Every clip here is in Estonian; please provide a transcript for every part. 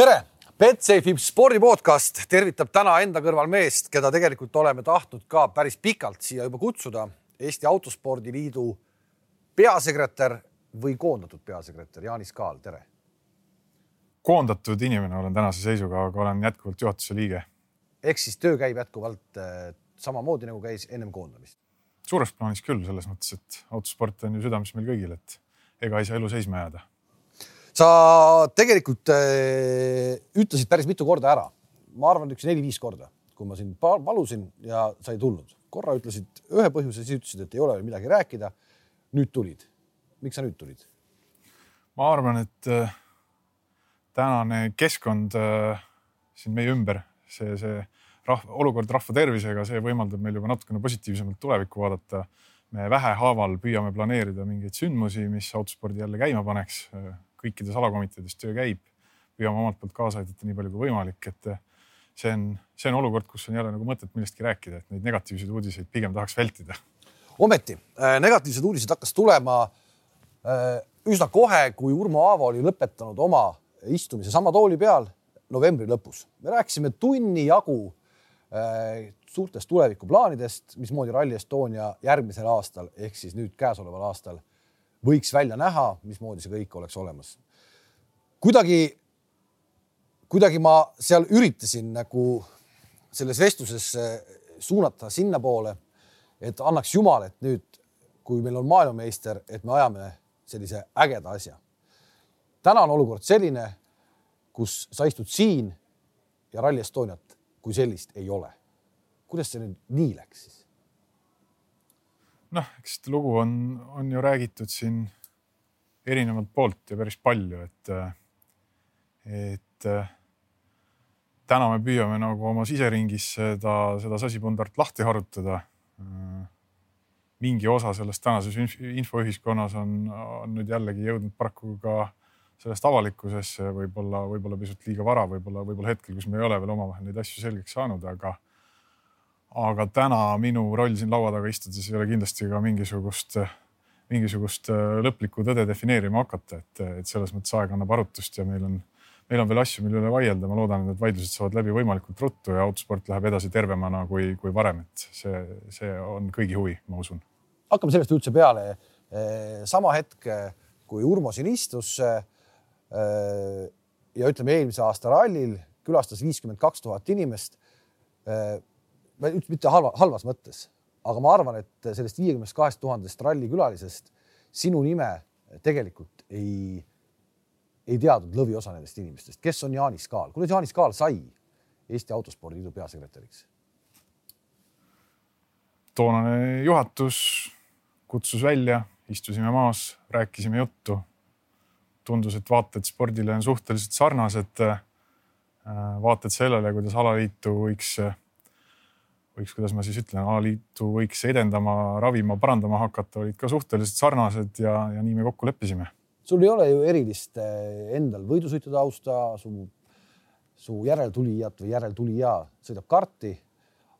tere, Betsafe spordi podcast tervitab täna enda kõrval meest, keda tegelikult oleme tahtnud ka päris pikalt siia juba kutsuda. Eesti Autospordi Liidu peasekretär või koondatud peasekretär Jaanis Kaal, tere. koondatud inimene olen tänase seisuga, aga olen jätkuvalt juhatuse liige. ehk siis töö käib jätkuvalt äh, samamoodi nagu käis ennem koondamist? suures plaanis küll, selles mõttes, et autosport on ju südames meil kõigil, et ega ei saa elu seisma jääda sa tegelikult äh, ütlesid päris mitu korda ära, ma arvan, üks neli-viis korda, kui ma sind palusin ja sa ei tulnud. korra ütlesid ühe põhjuse, siis ütlesid, et ei ole midagi rääkida. nüüd tulid. miks sa nüüd tulid? ma arvan, et äh, tänane keskkond äh, siin meie ümber, see, see rahva, olukord rahva tervisega, see võimaldab meil juba natukene positiivsemalt tulevikku vaadata. me vähehaaval püüame planeerida mingeid sündmusi, mis autospordi jälle käima paneks kõikides alakomiteedes töö käib. püüame omalt poolt kaasa aidata nii palju kui võimalik, et eh, see on, see on olukord, kus on jälle nagu mõtet millestki rääkida, et neid negatiivseid uudiseid pigem tahaks vältida. ometi äh, negatiivsed uudised hakkas tulema äh, üsna kohe, kui Urmo Aavo oli lõpetanud oma istumise sama tooli peal novembri lõpus. me rääkisime tunni jagu suurtest tulevikuplaanidest, mismoodi Rally Estonia järgmisel aastal ehk siis nüüd käesoleval aastal võiks välja näha, mismoodi see kõik oleks olemas. kuidagi, kuidagi ma seal üritasin nagu selles vestluses suunata sinnapoole, et annaks Jumal, et nüüd, kui meil on maailmameister, et me ajame sellise ägeda asja. täna on olukord selline, kus sa istud siin ja Rally Estoniat kui sellist ei ole. kuidas see nüüd nii läks siis? Noh, eks seda lugu on, on ju räägitud siin erinevalt poolt ja päris palju, et, et täna me püüame nagu oma siseringis seda, seda sasipundart lahti harutada. mingi osa sellest tänases infoühiskonnas on, on nüüd jällegi jõudnud paraku ka sellest avalikkusesse võib-olla, võib-olla pisut liiga vara, võib-olla, võib-olla hetkel, kus me ei ole veel omavahel neid asju selgeks saanud, aga aga täna minu roll siin laua taga istudes ei ole kindlasti ka mingisugust, mingisugust äh, lõplikku tõde defineerima hakata, et, et selles mõttes aeg annab arutust ja meil on, meil on veel asju, mille üle vaielda. ma loodan, et need vaidlused saavad läbi võimalikult ruttu ja autosport läheb edasi tervemana kui, kui varem, et see, see on kõigi huvi, ma usun. hakkame sellest üldse peale. Eh, sama hetk, kui Urmo siin istus ja ütleme, eelmise aasta rallil külastas viiskümmend kaks tuhat inimest mitte halva, halvas mõttes, aga ma arvan, et sellest viiekümnest kahest tuhandest rallikülalisest sinu nime tegelikult ei, ei teadnud lõviosa nendest inimestest, kes on Jaanis Kaal, kuidas Jaanis Kaal sai Eesti Autospordi Liidu peasekretäriks? toonane juhatus kutsus välja, istusime maas, rääkisime juttu. tundus, et vaated spordile on suhteliselt sarnased. vaated sellele, kuidas alaliitu võiks võiks, kuidas ma siis ütlen, alaliitu võiks edendama, ravima, parandama hakata, olid ka suhteliselt sarnased ja, ja nii me kokku leppisime. sul ei ole ju erilist eh, endal võidusõitude austa, su, su järeltulijat või järeltulija sõidab karti.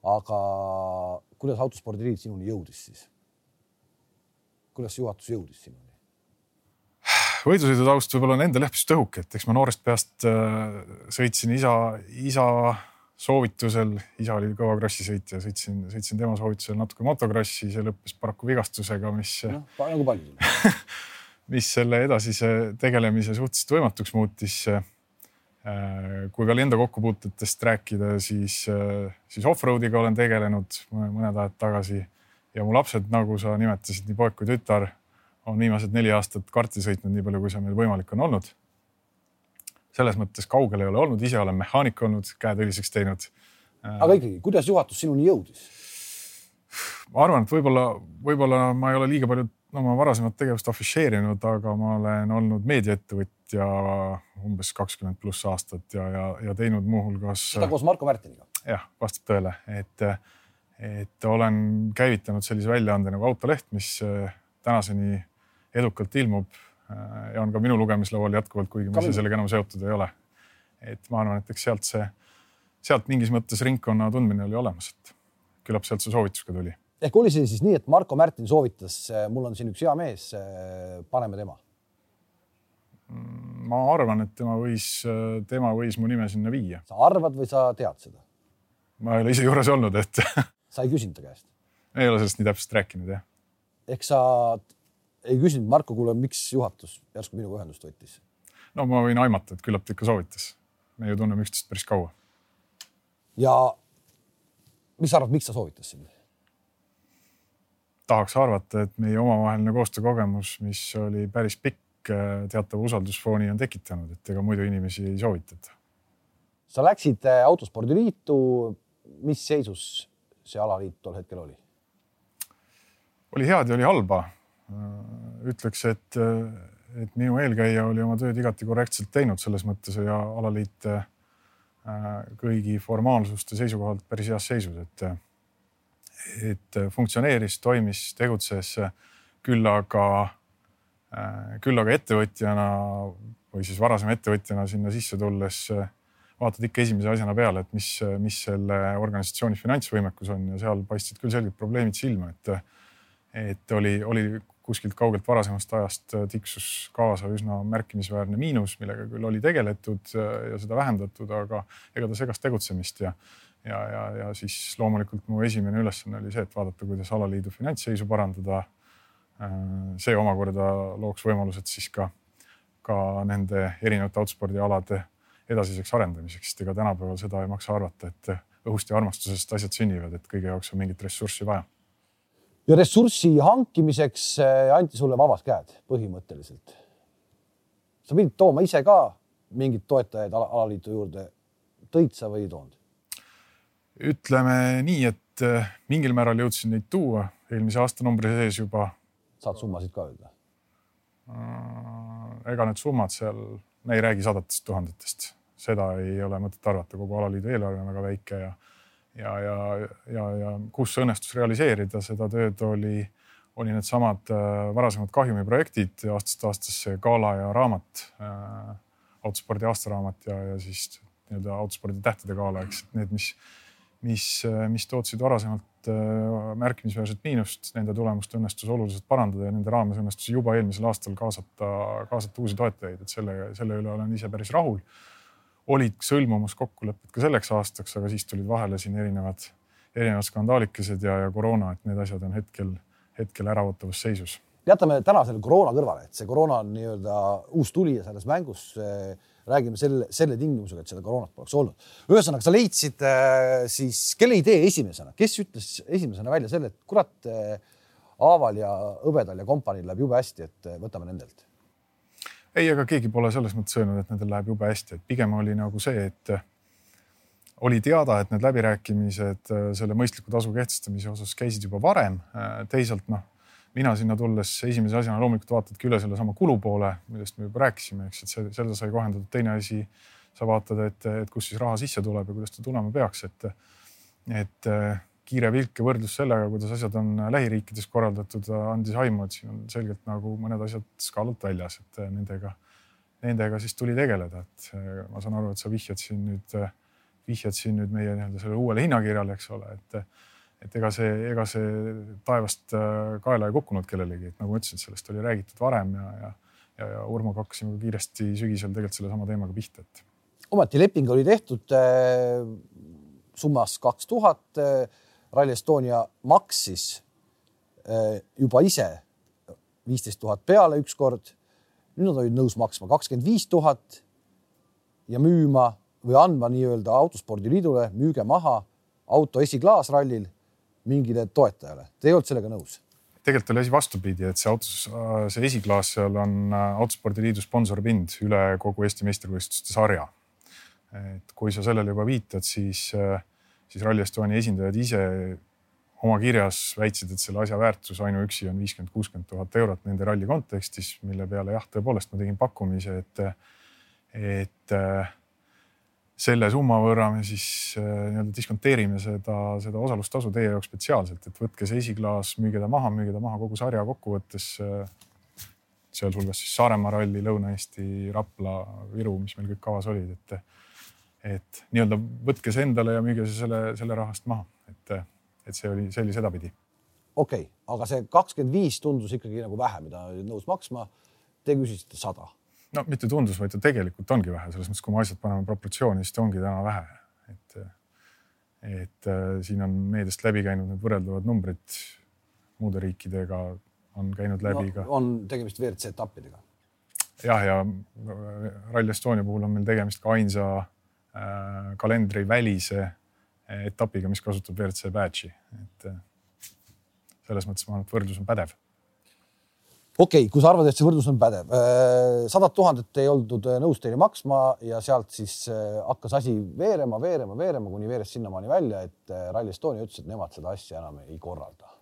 aga kuidas autospordiliit sinuni jõudis siis? kuidas juhatus jõudis sinuni? võidusõidu taust võib-olla on endal jah pisut õhuke, et eks ma noorest peast äh, sõitsin isa, isa soovitusel, isa oli kõva krossisõitja, sõitsin, sõitsin tema soovitusel natuke motokrossi, see lõppes paraku vigastusega, mis no,. nagu paljudel mis selle edasise tegelemise suhteliselt võimatuks muutis. kui veel enda kokkupuutetest rääkida, siis, siis off-road'iga olen tegelenud mõned ajad tagasi ja mu lapsed, nagu sa nimetasid, nii poeg kui tütar, on viimased neli aastat karti sõitnud nii palju, kui see meil võimalik on olnud selles mõttes kaugel ei ole olnud, ise olen mehaanik olnud, käed õliseks teinud. aga ikkagi, kuidas juhatus sinuni jõudis? ma arvan, et võib-olla, võib-olla ma ei ole liiga palju oma varasemat tegevust afišeerinud, aga ma olen olnud meediaettevõtja umbes kakskümmend pluss aastat ja, ja, ja teinud muuhulgas. seda koos Marko Märtiniga? jah, vastab tõele, et, et olen käivitanud sellise väljaande nagu Autoleht, mis tänaseni edukalt ilmub ja on ka minu lugemislaual jätkuvalt, kuigi ma ise sellega enam seotud ei ole. et ma arvan, et eks sealt see, sealt mingis mõttes ringkonna tundmine oli olemas, et küllap sealt see soovitus ka tuli. ehk oli see siis nii, et Marko Märtin soovitas, äh, mul on siin üks hea mees, äh, paneme tema? ma arvan, et tema võis, tema võis mu nime sinna viia. sa arvad või sa tead seda? ma ei ole ise juures olnud, et sa ei küsinud ta käest? ei ole sellest nii täpselt rääkinud, jah. ehk sa ei küsinud, Marko, kuule, miks juhatus järsku minuga ühendust võttis? no ma võin aimata, et küllap ta ikka soovitas. me ju tunneme üksteist päris kaua. ja mis sa arvad, miks ta soovitas sind? tahaks arvata, et meie omavaheline koostöökogemus, mis oli päris pikk, teatava usaldusfooni on tekitanud, et ega muidu inimesi ei soovitata. sa läksid äh, Autospordiliitu. mis seisus see alaliit tol hetkel oli? oli head ja oli halba. Ütleks, et, et minu eelkäija oli oma tööd igati korrektselt teinud selles mõttes ja alaliit äh, kõigi formaalsuste seisukohalt päris heas seisus, et et funktsioneeris, toimis, tegutses, küll aga, küll aga ettevõtjana või siis varasema ettevõtjana sinna sisse tulles vaatad ikka esimese asjana peale, et mis, mis selle organisatsiooni finantsvõimekus on ja seal paistsid küll selged probleemid silma, et, et oli, oli kuskilt kaugelt varasemast ajast tiksus kaasa üsna märkimisväärne miinus, millega küll oli tegeletud ja seda vähendatud, aga ega ta segas tegutsemist ja ja, ja, ja siis loomulikult mu esimene ülesanne oli see, et vaadata, kuidas alaliidu finantsseisu parandada. Äh, see omakorda looks võimalused siis ka, ka nende erinevate autospordialade edasiseks arendamiseks, sest ega tänapäeval seda ei maksa arvata, et õhust ja armastusest asjad sünnivad, et kõige jaoks on mingit ressurssi vaja. Ja ressurssi hankimiseks äh, anti sulle vabad käed põhimõtteliselt. sa pidid tooma ise ka mingeid toetajaid alaliitu juurde. tõid sa või ei toonud? ütleme nii, et äh, mingil määral jõudsin neid tuua eelmise aastanumbri sees juba. saad summasid ka öelda? Ega need summad seal, me ei räägi sadatest tuhandetest, seda ei ole mõtet arvata, kogu alaliidu eelarve on väga väike ja ja, ja, ja, ja kus õnnestus realiseerida seda tööd, oli, oli needsamad äh, varasemad kahjumiprojektid aastast aastasse gala ja raamat äh,, autospordi aastaraamat ja, ja siis nii-öelda autospordi tähtede gala, eks need, mis mis, mis tootsid varasemalt äh, märkimisväärset miinust, nende tulemust õnnestus oluliselt parandada ja nende raames õnnestus juba eelmisel aastal kaasata, kaasata uusi toetajaid, et selle, selle üle olen ise päris rahul. Olid sõlmumas kokkulepped ka selleks aastaks, aga siis tulid vahele siin erinevad, erinevad skandaalikesed ja, ja koroona, et need asjad on hetkel, hetkel äraootavas seisus. jätame täna selle koroona kõrvale, et see koroona on nii-öelda uus tulija selles mängus räägime selle, selle tingimusega, et seda koroonat poleks olnud. ühesõnaga, sa leidsid äh, siis, kelle idee esimesena, kes ütles esimesena välja selle, et kurat äh,, Aaval ja Hõbedal ja kompaniil läheb jube hästi, et äh, võtame nendelt? Ei, ega keegi pole selles mõttes öelnud, et nendel läheb jube hästi, et pigem oli nagu see, et äh, oli teada, et need läbirääkimised äh, selle mõistliku tasu kehtestamise osas käisid juba varem. teisalt noh mina sinna tulles esimese asjana loomulikult vaatadki üle sellesama kulupoole, millest me juba rääkisime, eks, et see, seda sai kohendatud. teine asi, sa vaatad, et, et kust siis raha sisse tuleb ja kuidas ta tulema peaks, et, et kiire pilk ja võrdlus sellega, kuidas asjad on lähiriikides korraldatud, andis aimu, et siin on selgelt nagu mõned asjad skaalalt väljas, et nendega, nendega siis tuli tegeleda, et ma saan aru, et sa vihjad siin nüüd, vihjad siin nüüd meie nii-öelda sellele uuele hinnakirjale, eks ole, et et ega see, ega see taevast kaela ei kukkunud kellelegi, et nagu ma ütlesin, sellest oli räägitud varem ja, ja, ja, ja Urmoga hakkasime kiiresti sügisel tegelikult sellesama teemaga pihta, et. ometi leping oli tehtud äh, summas kaks tuhat. Äh, Rally Estonia maksis äh, juba ise viisteist tuhat peale ükskord. nüüd nad olid nõus maksma kakskümmend viis tuhat ja müüma või andma nii-öelda autospordiliidule, müüge maha auto esiklaas rallil mingile toetajale. Te ei olnud sellega nõus? tegelikult oli asi vastupidi, et see autos, see esiklaas seal on äh, Autospordiliidu sponsorpind üle kogu Eesti meistrivõistluste sarja. et kui sa sellele juba viitad, siis, äh, siis Rally Estonia esindajad ise oma kirjas väitsid, et selle asja väärtus ainuüksi on viiskümmend, kuuskümmend tuhat eurot nende ralli kontekstis, mille peale jah, tõepoolest ma tegin pakkumise, et, et äh, selle summa võrra me siis äh, nii-öelda diskonteerime seda, seda osalustasu teie jaoks spetsiaalselt, et võtke see esiklaas, müüge ta maha, müüge ta maha kogu sarja kokkuvõttes. Äh, sealhulgas siis Saaremaa ralli, Lõuna-Eesti, Rapla, Viru, mis meil kõik kavas olid, et, et nii-öelda võtke see endale ja müüge see selle, selle rahast maha, et, et see oli, see oli sedapidi. okei okay,, aga see kakskümmend viis tundus ikkagi nagu vähe, mida nõus maksma. Te küsisite sada no mitte tundus, vaid ta tegelikult ongi vähe, selles mõttes, kui me asjad paneme proportsiooni, siis ta ongi täna vähe, et, et äh, siin on meediast läbi käinud need võrreldavad numbrid muude riikidega, on käinud läbi no, ka. on tegemist WRC etappidega. jah, ja Rally Estonia puhul on meil tegemist ka ainsa kalendrivälise etapiga, mis kasutab WRC badge'i, et äh, selles mõttes ma arvan, et võrdlus on pädev. Okei okay,, kui sa arvad, et see võrdlus on pädev, äh, sadat tuhandet ei oldud äh, nõus teile maksma ja sealt siis äh, hakkas asi veerema, veerema, veerema, kuni veeres sinnamaani välja, et Rally Estonia ütles, et nemad seda asja enam ei korralda.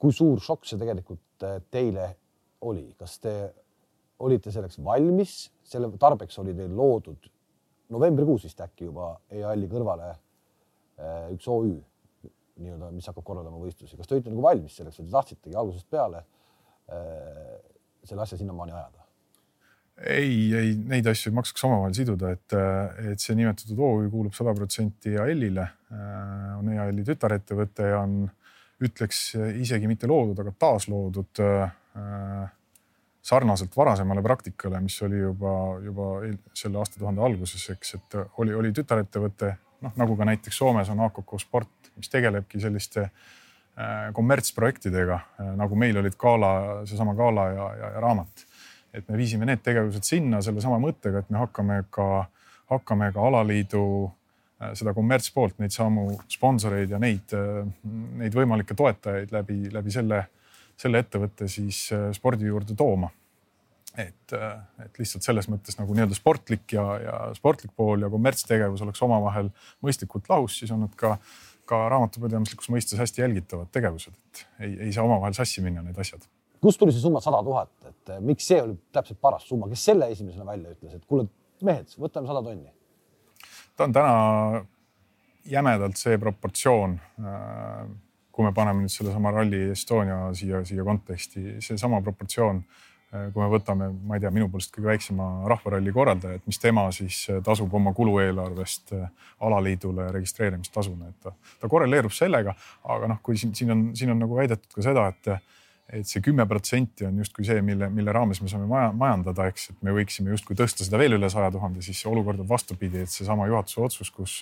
kui suur šokk see tegelikult teile oli, kas te olite selleks valmis, selle tarbeks oli teil loodud novembrikuus vist äkki juba EAL-i kõrvale üks OÜ nii-öelda, mis hakkab korraldama võistlusi, kas te olite nagu valmis selleks või te tahtsitegi algusest peale Äh, selle asja sinnamaani ajada? ei, ei neid asju ei maksaks omavahel siduda, et, et see nimetatud OÜ kuulub sada protsenti EAL-ile, on EAL-i tütarettevõte ja on, ütleks isegi mitte loodud, aga taasloodud äh, sarnaselt varasemale praktikale, mis oli juba, juba selle aastatuhande alguses, eks, et oli, oli tütarettevõte, noh nagu ka näiteks Soomes on AKK Sport, mis tegelebki selliste äh, kommertsprojektidega, äh, nagu meil olid gala, seesama gala ja, ja, ja raamat. et me viisime need tegevused sinna sellesama mõttega, et me hakkame ka, hakkame ka alaliidu äh, seda kommertspoolt, neid samu sponsoreid ja neid, neid võimalikke toetajaid läbi, läbi selle, selle ettevõtte siis spordi juurde tooma. Et, et lihtsalt selles mõttes nagu nii-öelda sportlik ja, ja sportlik pool ja kommertstegevus oleks omavahel mõistlikult lahus, siis on nad ka äh, ka raamatupidamislikus mõistes hästi jälgitavad tegevused, et ei, ei saa omavahel sassi minna need asjad. kust tuli see summa sada tuhat, et eh, miks see oli täpselt paras summa, kes selle esimesena välja ütles, et kuule, mehed, võtame sada tonni? ta on täna jämedalt see proportsioon. Äh, kui me paneme nüüd sellesama Rally Estonia siia, siia konteksti, seesama proportsioon Äh, kui me võtame, ma ei tea, minu poolest kõige väiksema rahvaralli korraldajat, mis tema siis äh, tasub oma kulueelarvest äh, alaliidule registreerimistasuna, et ta, ta korreleerub sellega. aga noh, kui siin, siin on, siin on nagu väidetud ka seda, et, et see kümme protsenti on justkui see, mille, mille raames me saame maja, majandada, eks, et me võiksime justkui tõsta seda veel üle saja tuhande, siis olukord on vastupidi, et seesama juhatuse otsus, kus,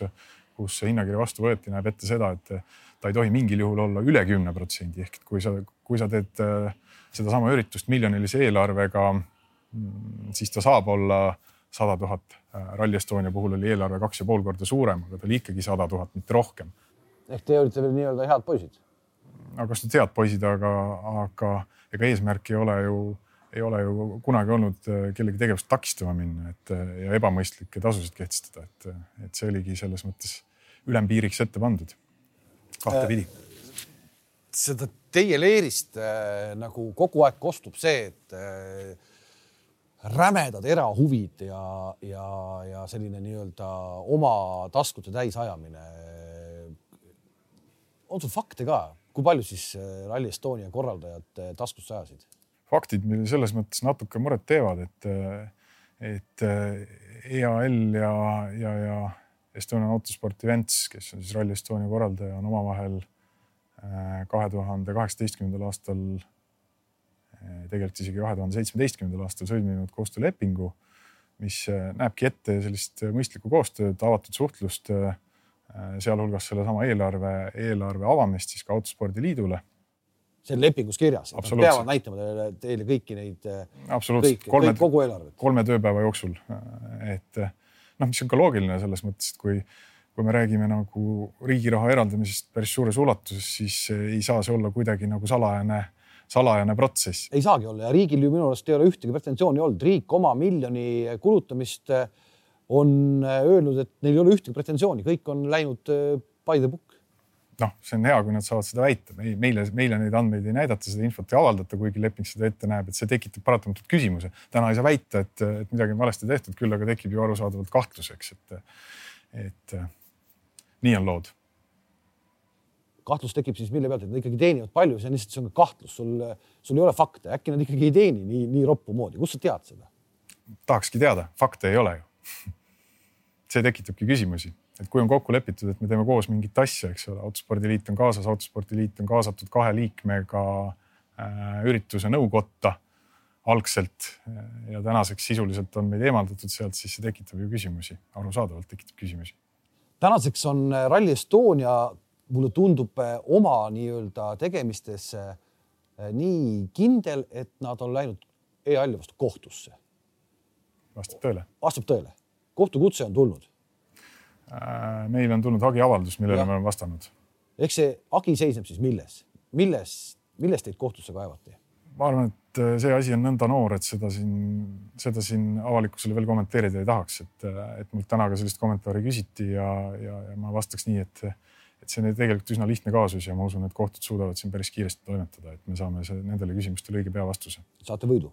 kus see hinnakiri vastu võeti, näeb ette seda, et ta ei tohi mingil juhul olla üle kümne protsendi ehk et kui sa, kui sa teed äh, sedasama üritust miljonilise eelarvega, mm, siis ta saab olla sada tuhat. Rally Estonia puhul oli eelarve kaks ja pool korda suurem, aga ta oli ikkagi sada tuhat, mitte rohkem. ehk te olite veel nii-öelda head poisid? no kas nüüd head poisid, aga, aga ega eesmärk ei ole ju, ei ole ju kunagi olnud äh, kellegi tegevust takistama minna, et äh, ja ebamõistlikke tasusid kehtestada, et, et see oligi selles mõttes ülempiiriks ette pandud kahtepidi äh seda teie leerist äh, nagu kogu aeg kostub see, et äh, rämedad erahuvid ja, ja, ja selline nii-öelda oma taskute täisajamine. on sul fakte ka, kui palju siis äh, Rally Estonia korraldajad äh, taskusse ajasid? faktid selles mõttes natuke muret teevad, et, äh, et äh, EAL ja, ja, ja Estonian Autosport Events, kes on siis Rally Estonia korraldaja, on omavahel äh, kahe tuhande kaheksateistkümnendal aastal, eh, tegelikult isegi kahe tuhande seitsmeteistkümnendal aastal sõlminud koostöölepingu, mis eh, näebki ette sellist mõistlikku koostööd, avatud suhtlust, eh, sealhulgas sellesama eelarve, eelarve avamist siis ka Autospordiliidule see on lepingus kirjas, nad peavad näitama teile, teile kõiki neid. absoluutselt, kolme, kogu eelarvet. kolme tööpäeva jooksul. et noh, mis on ka loogiline selles mõttes, et kui kui me räägime nagu riigi raha eraldamisest päris suures ulatuses, siis ei saa see olla kuidagi nagu salajane, salajane protsess. ei saagi olla ja riigil ju minu arust ei ole ühtegi pretensiooni olnud, riik oma miljoni kulutamist on öelnud, et neil ei ole ühtegi pretensiooni, kõik on läinud eh, by the book noh, see on hea, kui nad saavad seda väita, meile, meile neid andmeid ei näidata, seda infot ei avaldata, kuigi leping seda ette näeb, et see tekitab paratamatult küsimuse. täna ei saa väita, et, et midagi on valesti tehtud, küll aga tekib ju arusaadavalt kahtlus, eks, et, et nii on lood. kahtlus tekib siis mille pealt, et nad ikkagi teenivad palju, see on lihtsalt, see on kahtlus, sul, sul ei ole fakte, äkki nad ikkagi ei teeni nii, nii roppu moodi, kust sa tead seda? tahakski teada, fakte ei ole ju see tekitabki küsimusi, et kui on kokku lepitud, et me teeme koos mingit asja, eks ole, autospordiliit on kaasas, autospordiliit on kaasatud kahe liikmega äh, ürituse nõukotta algselt ja tänaseks sisuliselt on meid eemaldatud sealt, siis see tekitab ju küsimusi, arusaadavalt tekitab küsimusi. Tänaseks on Rally Estonia, mulle tundub oma nii-öelda tegemistes nii kindel, et nad on läinud e-halli vastu kohtusse. vastab tõele. vastab tõele, kohtukutse on tulnud. meil on tulnud hagiavaldus, millele ja. me oleme vastanud. eks see hagi seisneb siis milles, milles, milles teid kohtusse kaevati? Ma arvan, et äh, see asi on nõnda noor, et seda siin, seda siin avalikkusele veel kommenteerida ei tahaks, et, äh, et mult täna ka sellist kommentaari küsiti ja, ja, ja ma vastaks nii, et, et see on tegelikult üsna lihtne kaasus ja ma usun, et kohtud suudavad siin päris kiiresti toimetada, et me saame see, nendele küsimustele õige pea vastuse. saate võidu?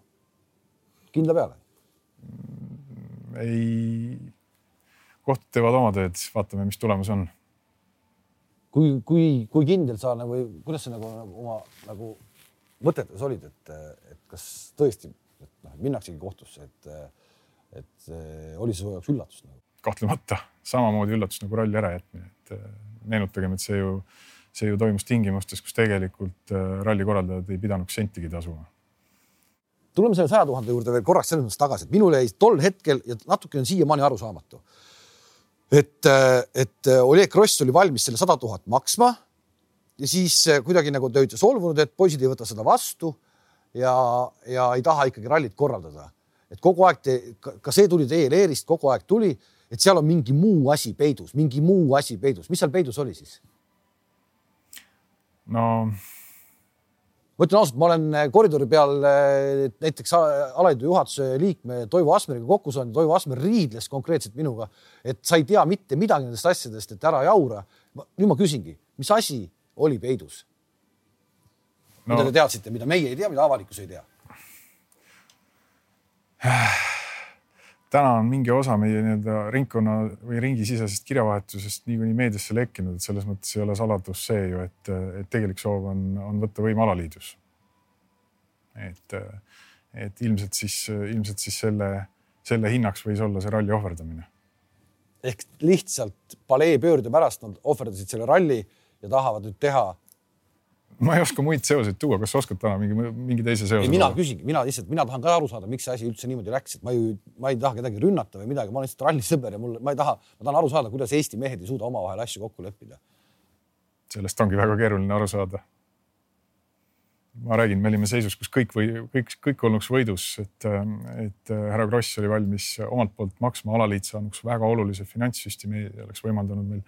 kindla peale? Mm, ei, kohtud teevad oma tööd, vaatame, mis tulemus on. kui, kui, kui kindel sa nagu, kuidas sa nagu, nagu oma nagu mõtetes olid, et, et kas tõesti, et noh, minnaksegi kohtusse, et, et oli see su jaoks üllatus nagu? kahtlemata samamoodi üllatus nagu ralli ärajätmine, et äh, meenutagem, et see ju, see ju toimus tingimustes, kus tegelikult äh, ralli korraldajad ei pidanuks sentigi tasuma. tuleme selle saja tuhande juurde veel korraks selles mõttes tagasi, et minul jäi tol hetkel ja natuke on siiamaani arusaamatu. et, äh, et Oleg Kross oli valmis selle sada tuhat maksma ja siis äh, kuidagi nagu te olite solvunud, et poisid ei võta seda vastu ja, ja ei taha ikkagi rallit korraldada. et kogu aeg te, ka see tuli teie leerist, kogu aeg tuli, et seal on mingi muu asi peidus, mingi muu asi peidus, mis seal peidus oli siis? no ma ütlen ausalt, ma olen äh, koridori peal äh, näiteks alaliidu juhatuse liikme Toivo Asmeriga kokku saanud, Toivo Asmer riidles konkreetselt minuga, et sa ei tea mitte midagi nendest asjadest, et ära jaura. nüüd ma küsingi, mis asi oli peidus no.? mida te teadsite, mida meie ei tea, mida avalikkus ei tea? täna on mingi osa meie nii-öelda ringkonna või ringisisesest kirjavahetusest niikuinii meediasse lekkinud, et selles mõttes ei ole saladus see ju, et, et tegelik soov on, on võtta võim alaliidus. et, et ilmselt siis, ilmselt siis selle, selle hinnaks võis olla see ralli ohverdamine. ehk lihtsalt palee pöörde pärast nad ohverdasid selle ralli ja tahavad nüüd teha. ma ei oska muid seoseid tuua, kas sa oskad täna mingi, mingi teise seose? mina küsingi, mina lihtsalt, mina tahan ka aru saada, miks see asi üldse niimoodi läks, et ma ju, ma ei taha kedagi rünnata või midagi, ma olen lihtsalt rallisõber ja mul, ma ei taha, ma tahan aru saada, kuidas Eesti mehed ei suuda omavahel asju kokku leppida. sellest ongi väga keeruline aru saada ma räägin, me olime seisus, kus kõik või kõik, kõik olnuks võidus, et, et härra Kross oli valmis omalt poolt maksma, alaliit saanuks väga olulise finantssüsteemi, oleks võimaldanud meil,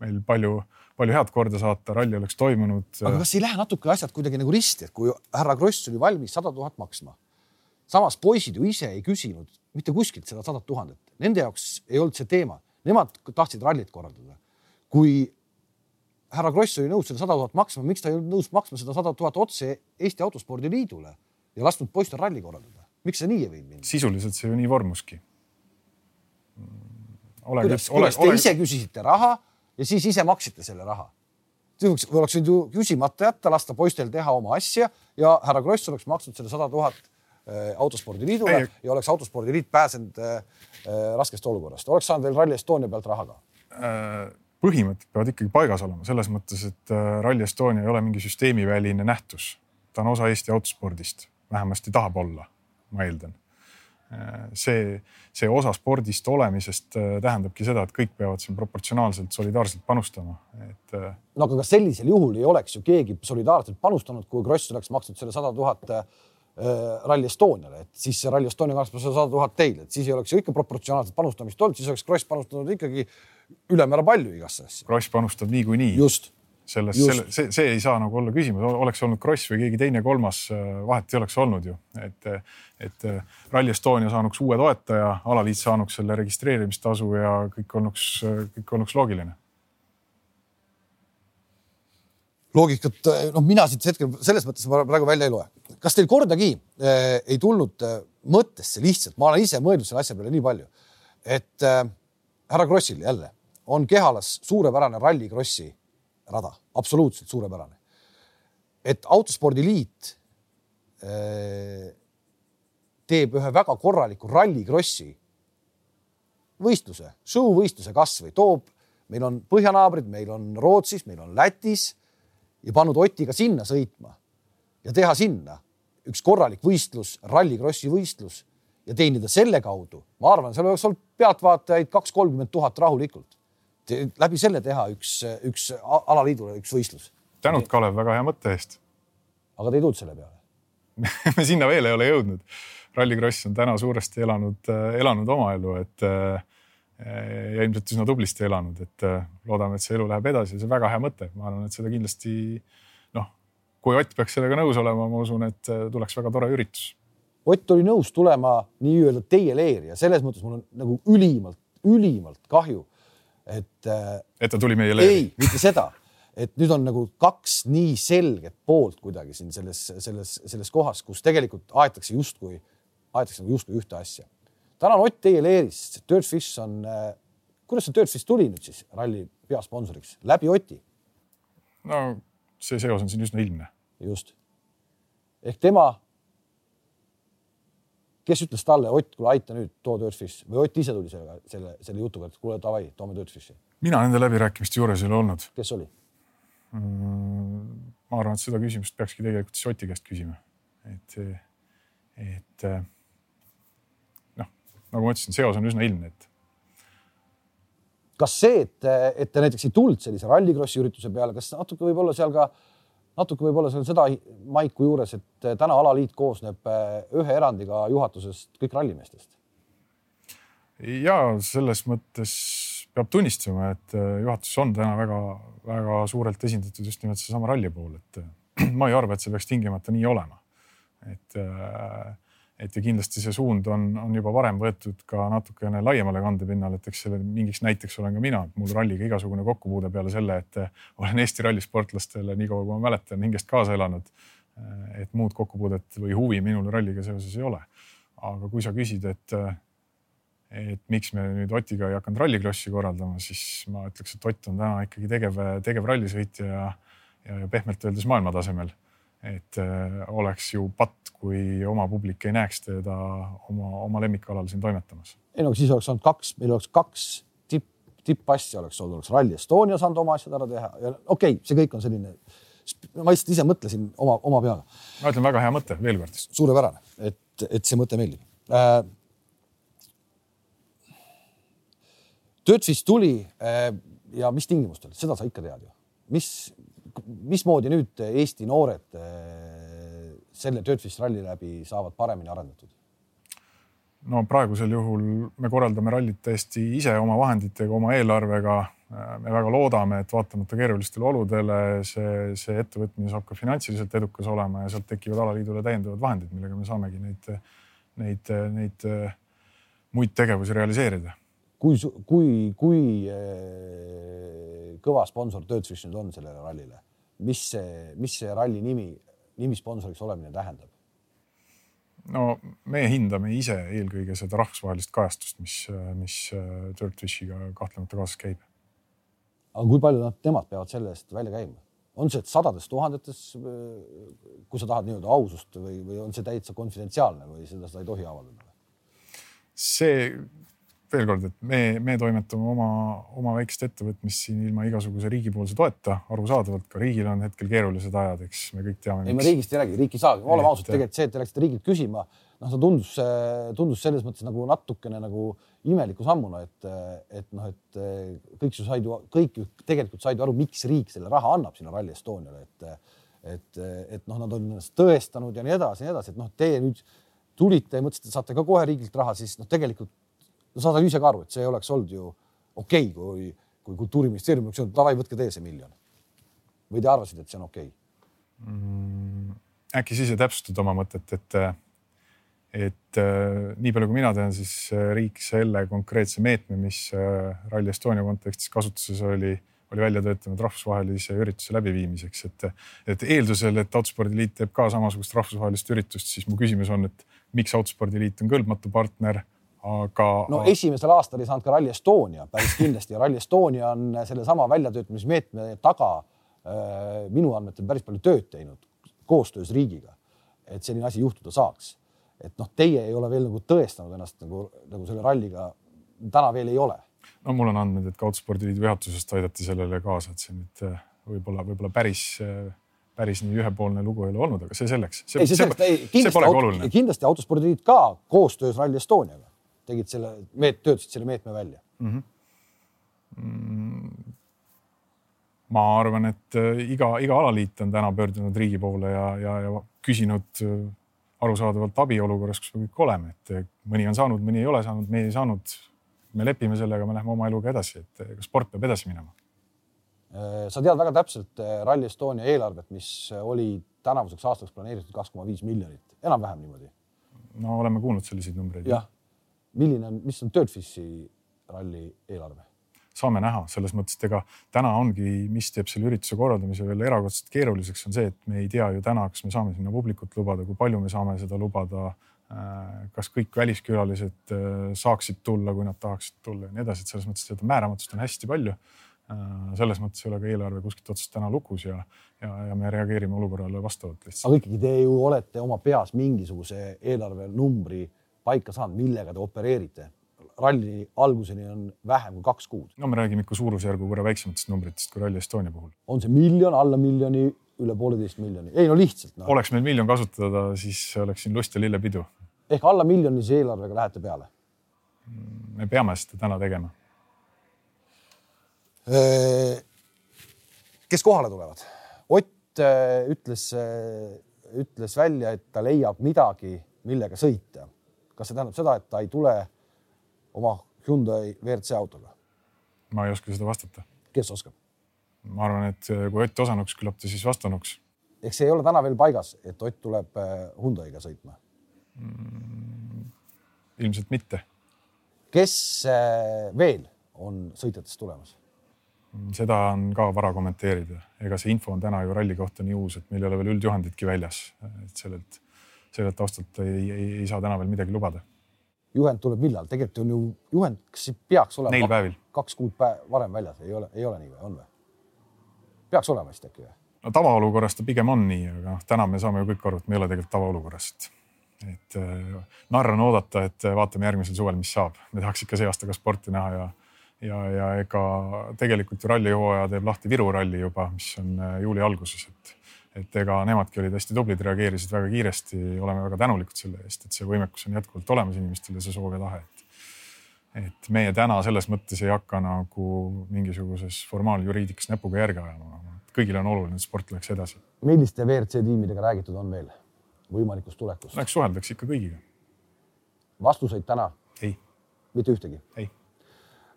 meil palju palju head korda saata, ralli oleks toimunud. aga kas ei lähe natuke asjad kuidagi nagu risti, et kui härra Kross oli valmis sada tuhat maksma, samas poisid ju ise ei küsinud mitte kuskilt seda sadat tuhandet, nende jaoks ei olnud see teema, nemad tahtsid rallit korraldada. kui härra Kross oli nõus seda sada tuhat maksma, miks ta ei olnud nõus maksma seda sada tuhat otse Eesti Autospordi Liidule ja lasknud poistel ralli korraldada? miks see nii ei võinud minna? sisuliselt see ju nii vormuski. kuidas, kuidas te ise küsisite raha ja siis ise maksite selle raha. oleks võinud ju küsimata jätta, lasta poistel teha oma asja ja härra Kross oleks maksnud selle sada tuhat äh, autospordiliidule Ei. ja oleks autospordiliit pääsenud äh, äh, raskest olukorrast, oleks saanud veel Rally Estonia pealt raha ka põhimõtted peavad ikkagi paigas olema selles mõttes, et Rally Estonia ei ole mingi süsteemiväline nähtus. ta on osa Eesti autospordist, vähemasti tahab olla, ma eeldan see, see osa spordist olemisest äh, tähendabki seda, et kõik peavad siin proportsionaalselt solidaarselt panustama, et. Äh, no aga kas sellisel juhul ei oleks ju keegi solidaarselt panustanud, kui Kross oleks maksnud selle sada tuhat äh, Rally Estoniale, et siis Rally Estonia maksab sada tuhat teile, et siis ei oleks ju ikka proportsionaalset panustamist olnud, siis oleks Kross panustanud ikkagi ülemäära palju igasse asja. Kross panustab niikuinii. just selles, selle, see, see ei saa nagu olla küsimus, oleks olnud Kross või keegi teine, kolmas, äh, vahet ei oleks olnud ju, et, et äh, Rally Estonia saanuks uue toetaja, alaliit saanuks selle registreerimistasu ja kõik olnuks, kõik olnuks loogiline. loogikat, noh, mina siit hetkel selles mõttes ma praegu välja ei loe. kas teil kordagi äh, ei tulnud äh, mõttesse lihtsalt, ma olen ise mõelnud selle asja peale nii palju, et äh, härra Krossil jälle on Kehalas suurepärane rallikrossi rada, absoluutselt suurepärane. et autospordiliit äh, teeb ühe väga korraliku rallikrossi võistluse, show võistluse kasvõi toob, meil on põhjanaabrid, meil on Rootsis, meil on Lätis ja pannud Oti ka sinna sõitma ja teha sinna üks korralik võistlus, rallikrossi võistlus ja teenida selle kaudu, ma arvan, seal oleks olnud pealtvaatajaid kaks, kolmkümmend tuhat rahulikult. Läbi selle teha üks, üks alaliidule üks võistlus. tänud, Kalev, väga hea mõtte eest. aga te ei tulnud selle peale me sinna veel ei ole jõudnud. rallikross on täna suuresti elanud, elanud oma elu, et ja ilmselt üsna tublisti elanud, et loodame, et see elu läheb edasi, see on väga hea mõte, ma arvan, et seda kindlasti noh, kui Ott peaks sellega nõus olema, ma usun, et tuleks väga tore üritus Ott oli nõus tulema nii-öelda teie leeri ja selles mõttes mul on nagu ülimalt, ülimalt kahju, et. Äh, et ta tuli meie leeri? ei, mitte seda, et nüüd on nagu kaks nii selget poolt kuidagi siin selles, selles, selles kohas, kus tegelikult aetakse justkui, aetakse nagu justkui ühte asja. täna on Ott teie leeris, Dirtfish on äh,, kuidas see Dirtfish tuli nüüd siis ralli peasponsoriks, läbi Oti? no see seos on siin üsna ilmne. just. ehk tema kes ütles talle, Ott, kuule aita nüüd, too Dirtfish või Ott ise tuli sellega, selle, selle jutuga, et kuule davai, toome Dirtfishi? mina nende läbirääkimiste juures ei ole olnud. kes oli mm,? ma arvan, et seda küsimust peakski tegelikult siis Oti käest küsima. et, et noh, nagu ma ütlesin, seos on üsna ilmne, et. kas see, et, et te näiteks ei tulnud sellise rallikrossi ürituse peale, kas natuke võib olla seal ka äh, natuke võib-olla seal seda maiku juures, et eh, täna alaliit koosneb eh, ühe erandiga juhatusest kõik rallimeestest. ja selles mõttes peab tunnistama, et eh, juhatus on täna väga-väga suurelt esindatud just nimelt seesama ralli pool, et ma ei arva, et see peaks tingimata nii olema. et äh, et ja kindlasti see suund on, on juba varem võetud ka natukene laiemale kandepinnale, et eks selle mingiks näiteks olen ka mina, et mul ralliga igasugune kokkupuude peale selle, et olen Eesti rallisportlastele nii kaua, kui ma mäletan, hingest kaasa elanud. et muud kokkupuudet või huvi minul ralliga seoses ei ole. aga kui sa küsid, et, et miks me nüüd Otiga ei hakanud rallikrossi korraldama, siis ma ütleks, et Ott on täna ikkagi tegev, tegev rallisõitja ja, ja, ja pehmelt öeldes maailmatasemel et äh, oleks ju patt, kui oma publik ei näeks teda oma, oma lemmikalal siin toimetamas. ei no siis oleks olnud kaks, meil oleks kaks tipp, tippasja oleks olnud, oleks Rally Estonia saanud oma asjad ära teha ja okei okay,, see kõik on selline, ma lihtsalt ise mõtlesin oma, oma peaga. ma ütlen, väga hea mõte, veel kord. suurepärane, et, et see mõte meeldib äh,. Töötsis tuli äh, ja mis tingimustel, seda sa ikka tead ju, mis, mismoodi nüüd Eesti noored eh, selle Dirtfish ralli läbi saavad paremini arendatud? no praegusel juhul me korraldame rallit täiesti ise oma vahenditega, oma eelarvega. me väga loodame, et vaatamata keerulistele oludele see, see ettevõtmine saab ka finantsiliselt edukas olema ja sealt tekivad alaliidule täiendavad vahendid, millega me saamegi neid, neid, neid muid tegevusi realiseerida. Kui, kui, kui eh, kõva sponsor Dirtfish nüüd on sellele rallile? mis see, mis see ralli nimi, nimi sponsoriks olemine tähendab? no me hindame ise eelkõige seda rahvusvahelist kajastust, mis, mis äh, Dirtfishiga kahtlemata kaasas käib. aga kui palju nad, nemad peavad selle eest välja käima? on see sadades tuhandetes, äh, kui sa tahad nii-öelda ausust või, või on see täitsa konfidentsiaalne või seda, seda ei tohi avaldada? see veel kord, et me, me toimetame oma, oma väikest ettevõtmist siin ilma igasuguse riigipoolse toeta, arusaadavalt ka riigil on hetkel keerulised ajad, eks me kõik teame. ei, me riigist ei räägi, riik ei saagi, oleme ausad, tegelikult see, et te läksite riigilt küsima, noh, see tundus, tundus selles mõttes nagu natukene nagu imeliku sammuna, et, et noh, et kõik ju said ju, kõik ju tegelikult said ju aru, miks riik selle raha annab sinna Rally Estoniale, et, et, et noh, nad on ennast tõestanud ja nii edasi ja nii edasi, et noh, teie nüüd tulite ja mõtlesite, saate ka kohe riigilt raha, siis noh, tegelikult no sa saad ise ka aru, et see oleks olnud ju okei okay,, kui, kui kultuuriministeerium oleks öelnud, davai, võtke teie see miljon. või te arvasite, et see on okei okay? mm,? äkki sa ise täpsustad oma mõtet, et, et äh, nii palju, kui mina tean, siis äh, riik selle konkreetse meetme, mis äh, Rally Estonia kontekstis kasutuses oli, oli välja töötanud rahvusvahelise ürituse läbiviimiseks, et, et eeldusel, et Autospordiliit teeb ka samasugust rahvusvahelist üritust, siis mu küsimus on, et miks Autospordiliit on kõlbmatu partner aga. no esimesel aastal ei saanud ka Rally Estonia päris kindlasti ja Rally Estonia on sellesama väljatöötamismeetme taga äh, minu andmetel päris palju tööd teinud koostöös riigiga, et selline asi juhtuda saaks. et noh, teie ei ole veel nagu tõestanud ennast nagu, nagu selle ralliga täna veel ei ole. no mul on andmed, et ka Autospordiliidu juhatusest aidati sellele kaasa, et see nüüd äh, võib-olla, võib-olla päris, äh, päris nii ühepoolne lugu ei ole olnud, aga see selleks. kindlasti, kindlasti autospordiliit ka koostöös Rally Estoniaga tegid selle, töötasid selle meetme välja mm. -hmm. Mm, ma arvan, et äh, iga, iga alaliit on täna pöördunud riigi poole ja, ja, ja küsinud äh, arusaadavalt abi olukorras, kus me kõik oleme, et äh, mõni on saanud, mõni ei ole saanud, meie ei saanud. me lepime sellega, me läheme oma eluga edasi, et ega sport peab edasi minema. sa tead väga täpselt Rally Estonia eelarvet, mis oli tänavuseks aastaks planeeritud kaks koma viis miljonit, enam-vähem niimoodi. no oleme kuulnud selliseid numbreid. jah, milline on, mis on Dirtfishi ralli eelarve? saame näha, selles mõttes, et ega täna ongi, mis teeb selle ürituse korraldamise veel erakordselt keeruliseks, on see, et me ei tea ju täna, kas me saame sinna publikut lubada, kui palju me saame seda lubada. Äh, kas kõik väliskülalised äh, saaksid tulla, kui nad tahaksid tulla ja nii edasi, et selles mõttes seda määramatust on hästi palju. Äh, selles mõttes ei ole ka eelarve kuskilt otsast täna lukus ja, ja, ja me reageerime olukorrale vastavalt lihtsalt. aga ikkagi te ju olete oma peas mingisuguse eelarvenumbri paika saanud, millega te opereerite ralli alguseni on vähem kui kaks kuud. no me räägime ikka suurusjärgu võrra väiksematest numbritest kui Rally Estonia puhul. on see miljon, alla miljoni, üle pooleteist miljoni? ei no lihtsalt no.. oleks meil miljon kasutada, siis oleks siin lust ja lillepidu. ehk alla miljonise eelarvega lähete peale? me peame seda täna tegema. kes kohale tulevad? Ott äh, ütles, äh, ütles välja, et ta leiab midagi, millega sõita. Kas see tähendab seda, et ta ei tule oma Hyundai WRC autoga? ma ei oska seda vastata. kes oskab? ma arvan, et kui Ott osanuks, küllap ta siis vastanuks. ehk see ei ole täna veel paigas, et Ott tuleb eh, Hyundai'ga sõitma mm,? ilmselt mitte. kes eh, veel on sõitjatest tulemas? Mm, seda on ka vara kommenteerida, ega see info on täna ju ralli kohta nii uus, et meil ei ole veel üldjuhenditki väljas, et sellelt, sellelt taustalt ei, ei, ei saa täna veel midagi lubada juhend tuleb millal, tegelikult on ju juhend, kas peaks olema neil päevil kaks kuud päev varem väljas, ei ole, ei ole nii või on või? peaks olema vist äkki või? no tavaolukorras ta pigem on nii, aga noh, täna me saame ju kõik aru, et me ei ole tegelikult tavaolukorras, et, et äh, narr on oodata, et vaatame järgmisel suvel, mis saab. me tahaks ikka see aasta ka sporti näha ja, ja, ja ega tegelikult ju rallihooaja teeb lahti Viru ralli juba, mis on äh, juuli alguses, et et ega nemadki olid hästi tublid, reageerisid väga kiiresti, oleme väga tänulikud selle eest, et see võimekus on jätkuvalt olemas inimestel ja see soov ja tahe, et et meie täna selles mõttes ei hakka nagu mingisuguses formaaljuriidikas näpuga järge ajama. kõigile on oluline, et sport läheks edasi. milliste WRC tiimidega räägitud on veel võimalikust tulekust? no eks suheldakse ikka kõigiga. vastuseid täna? ei. mitte ühtegi? ei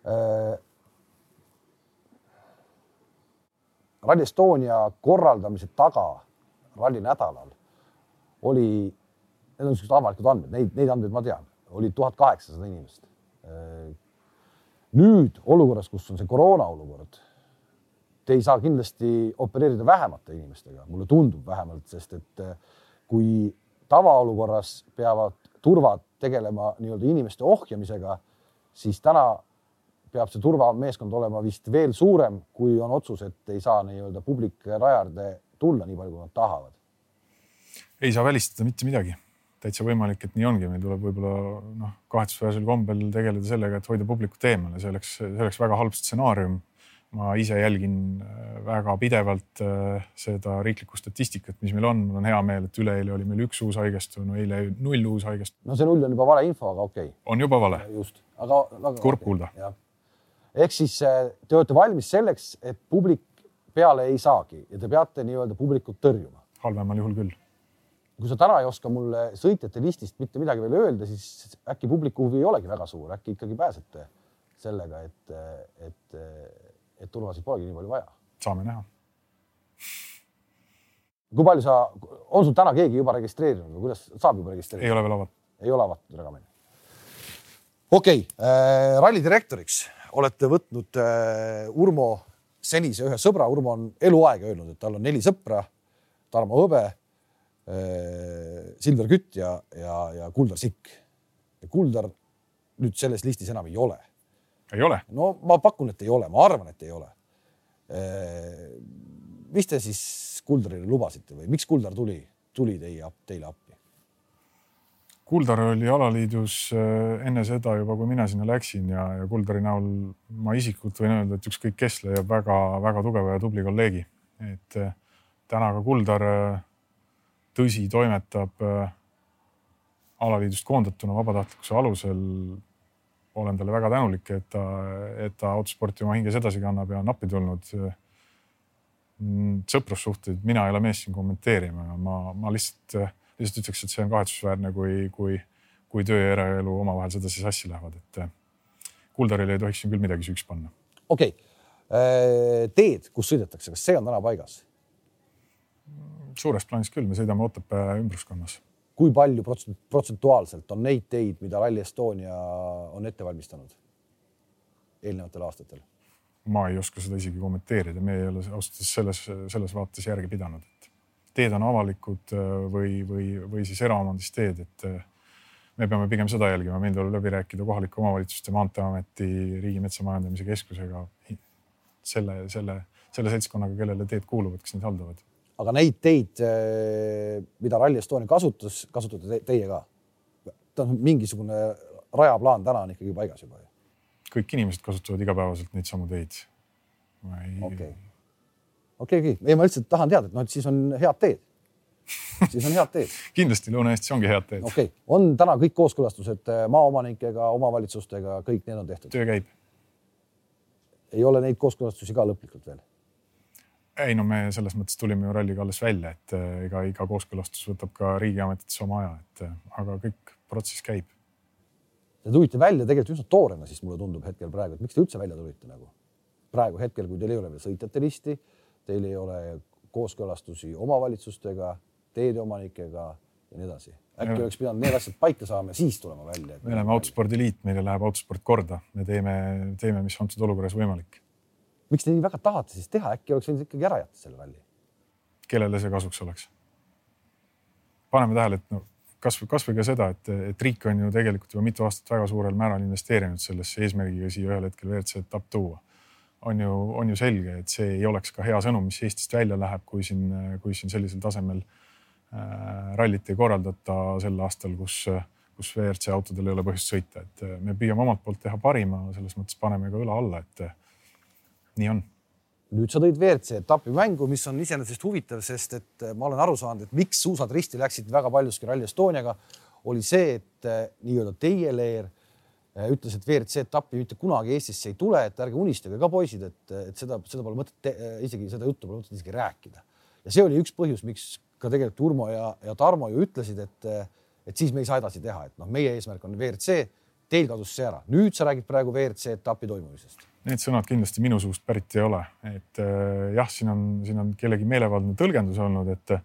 äh, Rally Estonia korraldamise taga ralli nädalal oli, need on niisugused avalikud andmed, neid, neid andmeid ma tean, oli tuhat kaheksasada inimest. nüüd olukorras, kus on see koroona olukord, te ei saa kindlasti opereerida vähemate inimestega, mulle tundub vähemalt, sest et eh, kui tavaolukorras peavad turvad tegelema nii-öelda inimeste ohjamisega, siis täna peab see turvameeskond olema vist veel suurem, kui on otsus, et ei saa nii-öelda publikrajade tulla nii palju, kui nad tahavad. ei saa välistada mitte midagi, täitsa võimalik, et nii ongi, meil tuleb võib-olla noh, kahetsusväärsel kombel tegeleda sellega, et hoida publikut eemale, see oleks, see oleks väga halb stsenaarium. ma ise jälgin äh, väga pidevalt äh, seda riiklikku statistikat, mis meil on, mul on hea meel, et üleeile oli meil üks uus haigestunu, eile null uus haigestunu. no see null on juba valeinfo, aga okei okay.. on juba vale. just, aga, aga. kurb kuulda ehk siis äh, te olete valmis selleks, et publik peale ei saagi ja te peate nii-öelda publikut tõrjuma. halvemal juhul küll. kui sa täna ei oska mulle sõitjate listist mitte midagi veel öelda, siis äkki publiku huvi ei olegi väga suur, äkki ikkagi pääsete sellega, et, et, et turvasid polegi nii palju vaja. saame näha. kui palju sa, on sul täna keegi juba registreerinud või kuidas saab juba registreerida? ei ole veel avatud. ei ole avatud, väga meeldiv. okei okay, äh,, ralli direktoriks olete võtnud äh, Urmo senise ühe sõbra, Urmo on eluaeg öelnud, et tal on neli sõpra, Tarmo Hõbe äh,, Silver Kütt ja, ja, ja Kuldar Sikk. Kuldar nüüd selles listis enam ei ole. ei ole? no ma pakun, et ei ole, ma arvan, et ei ole äh,. mis te siis Kuldarile lubasite või miks Kuldar tuli, tuli teie, teile appi? Kuldar oli alaliidus äh, enne seda juba, kui mina sinna läksin ja, ja Kuldari näol ma isiklikult võin öelda, et ükskõik kes leiab väga-väga tugeva ja tubli kolleegi. et äh, täna ka Kuldar, tõsi, toimetab alaliidust koondatuna vabatahtlikkuse alusel. olen talle väga tänulik, et ta, et ta autosporti oma hinges edasi kannab ja on appi tulnud. sõprussuhteid mina ei ole mees siin kommenteerima, ma, ma lihtsalt, lihtsalt ütleks, et see on kahetsusväärne, kui, kui, kui töö ja eraelu omavahel sedasi sassi lähevad, et Kuldarile ei tohiks siin küll midagi süüks panna. okei okay., äh, teed, kus sõidetakse, kas see on täna paigas? suures plaanis küll, me sõidame Otepää ümbruskonnas. kui palju protsentuaalselt on neid teid, mida Rally Estonia on ette valmistanud eelnevatel aastatel? ma ei oska seda isegi kommenteerida, me ei ole ausalt öeldes selles, selles vaates järgi pidanud, teed on avalikud äh, või, või, või siis eraomandis teed, et äh, me peame pigem seda jälgima, meil tuleb läbi rääkida kohalike omavalitsuste, Maanteeameti, Riigimetsa Majandamise Keskusega, selle, selle, selle seltskonnaga, kellele teed kuuluvad, kes neid haldavad. aga neid teid, eh, mida Rally Estonia kasutas, kasutate teie ka? tähendab, mingisugune rajaplaan täna on ikkagi paigas juba ju? kõik inimesed kasutavad igapäevaselt neid samu teid. Okei, okei, okei, ei ma lihtsalt tahan teada, et noh, et siis on head teed siis on head teed kindlasti Lõuna-Eestis ongi head teed. okei okay., on täna kõik kooskõlastused äh, maaomanikega, omavalitsustega, kõik need on tehtud? töö käib. ei ole neid kooskõlastusi ka lõplikult veel? ei no me selles mõttes tulime ju ralliga alles välja, et ega iga kooskõlastus võtab ka riigiametites oma aja, et äh, aga kõik protsess käib. Te tulite välja tegelikult üsna toorena, siis mulle tundub hetkel praegu, et miks te üldse välja tulite nagu praegu hetkel, kui teil ei ole veel sõitjate listi, teil ei ole kooskõlastusi omavalitsustega teedeomanikega ja nii edasi. äkki oleks pidanud need asjad paika saama ja siis tulema välja. me oleme autospordiliit, meile läheb autosport korda, me teeme, teeme, mis antud olukorras võimalik. miks te nii väga tahate siis teha, äkki oleks võinud ikkagi ära jätta selle ralli? kellele see kasuks oleks? paneme tähele, et no kasvõi, kasvõi ka seda, et, et riik on ju tegelikult juba mitu aastat väga suurel määral investeerinud sellesse eesmärgiga siia ühel hetkel WRC etapp tuua. On ju, on ju selge, et see ei oleks ka hea sõnum, mis Eestist välja läheb, kui siin, kui siin sellisel tasemel äh, rallit ei korraldata sel aastal, kus, kus WRC autodel ei ole põhjust sõita, et äh, me püüame omalt poolt teha parima, selles mõttes paneme ka õla alla, et äh, nii on. nüüd sa tõid WRC etapi mängu, mis on iseenesest huvitav, sest et ma olen aru saanud, et miks suusad risti läksid väga paljuski Rally Estoniaga, oli see, et nii-öelda teie leer ütles, et WRC etappi mitte kunagi Eestisse ei tule, et ärge unistage ka poisid, et, et seda, seda pole mõtet, isegi seda juttu pole mõtet isegi rääkida. ja see oli üks põhjus, miks ka tegelikult Urmo ja, ja Tarmo ju ütlesid, et, et siis me ei saa edasi teha, et noh, meie eesmärk on WRC, teil kadus see ära, nüüd sa räägid praegu WRC etapi toimumisest. Need sõnad kindlasti minu suust pärit ei ole, et äh, jah, siin on, siin on kellegi meelevaldne tõlgendus olnud, et äh,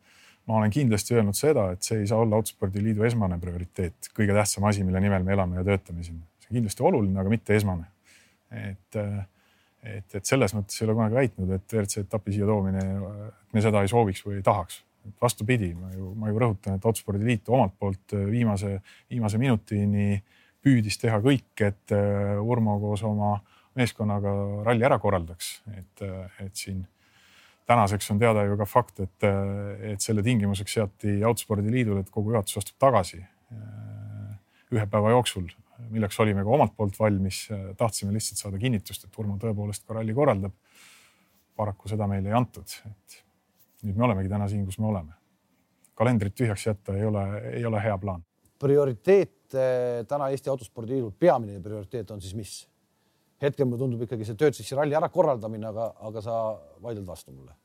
ma olen kindlasti öelnud seda, et see ei saa olla Autospordiliidu esmane prioriteet, kõige tähtsam asi, mille nimel me elame ja töötame siin. Kindlasti oluline, aga mitte esmane. et, äh, et, et selles mõttes ei ole kunagi väitnud, et WRC etapi siia toomine, et me seda ei sooviks või ei tahaks. Vastupidi, ma ju, ma ju rõhutan, et Autospordiliit omalt poolt äh, viimase, viimase minutini püüdis teha kõik, et äh, Urmo koos oma meeskonnaga ralli ära korraldaks, et, et siin tänaseks on teada ju ka fakt, et, et selle tingimuseks seati Autospordiliidule, et kogu juhatus astub tagasi ühe päeva jooksul, milleks olime ka omalt poolt valmis. tahtsime lihtsalt saada kinnitust, et Urmo tõepoolest ka ralli korraldab. paraku seda meile ei antud, et nüüd me olemegi täna siin, kus me oleme. kalendrit tühjaks jätta ei ole, ei ole hea plaan. prioriteet eh, täna Eesti Autospordi Liidul, peamine prioriteet on siis mis? hetkel mulle tundub ikkagi see Töötsissi ralli ära korraldamine, aga, aga sa vaidled vastu mulle.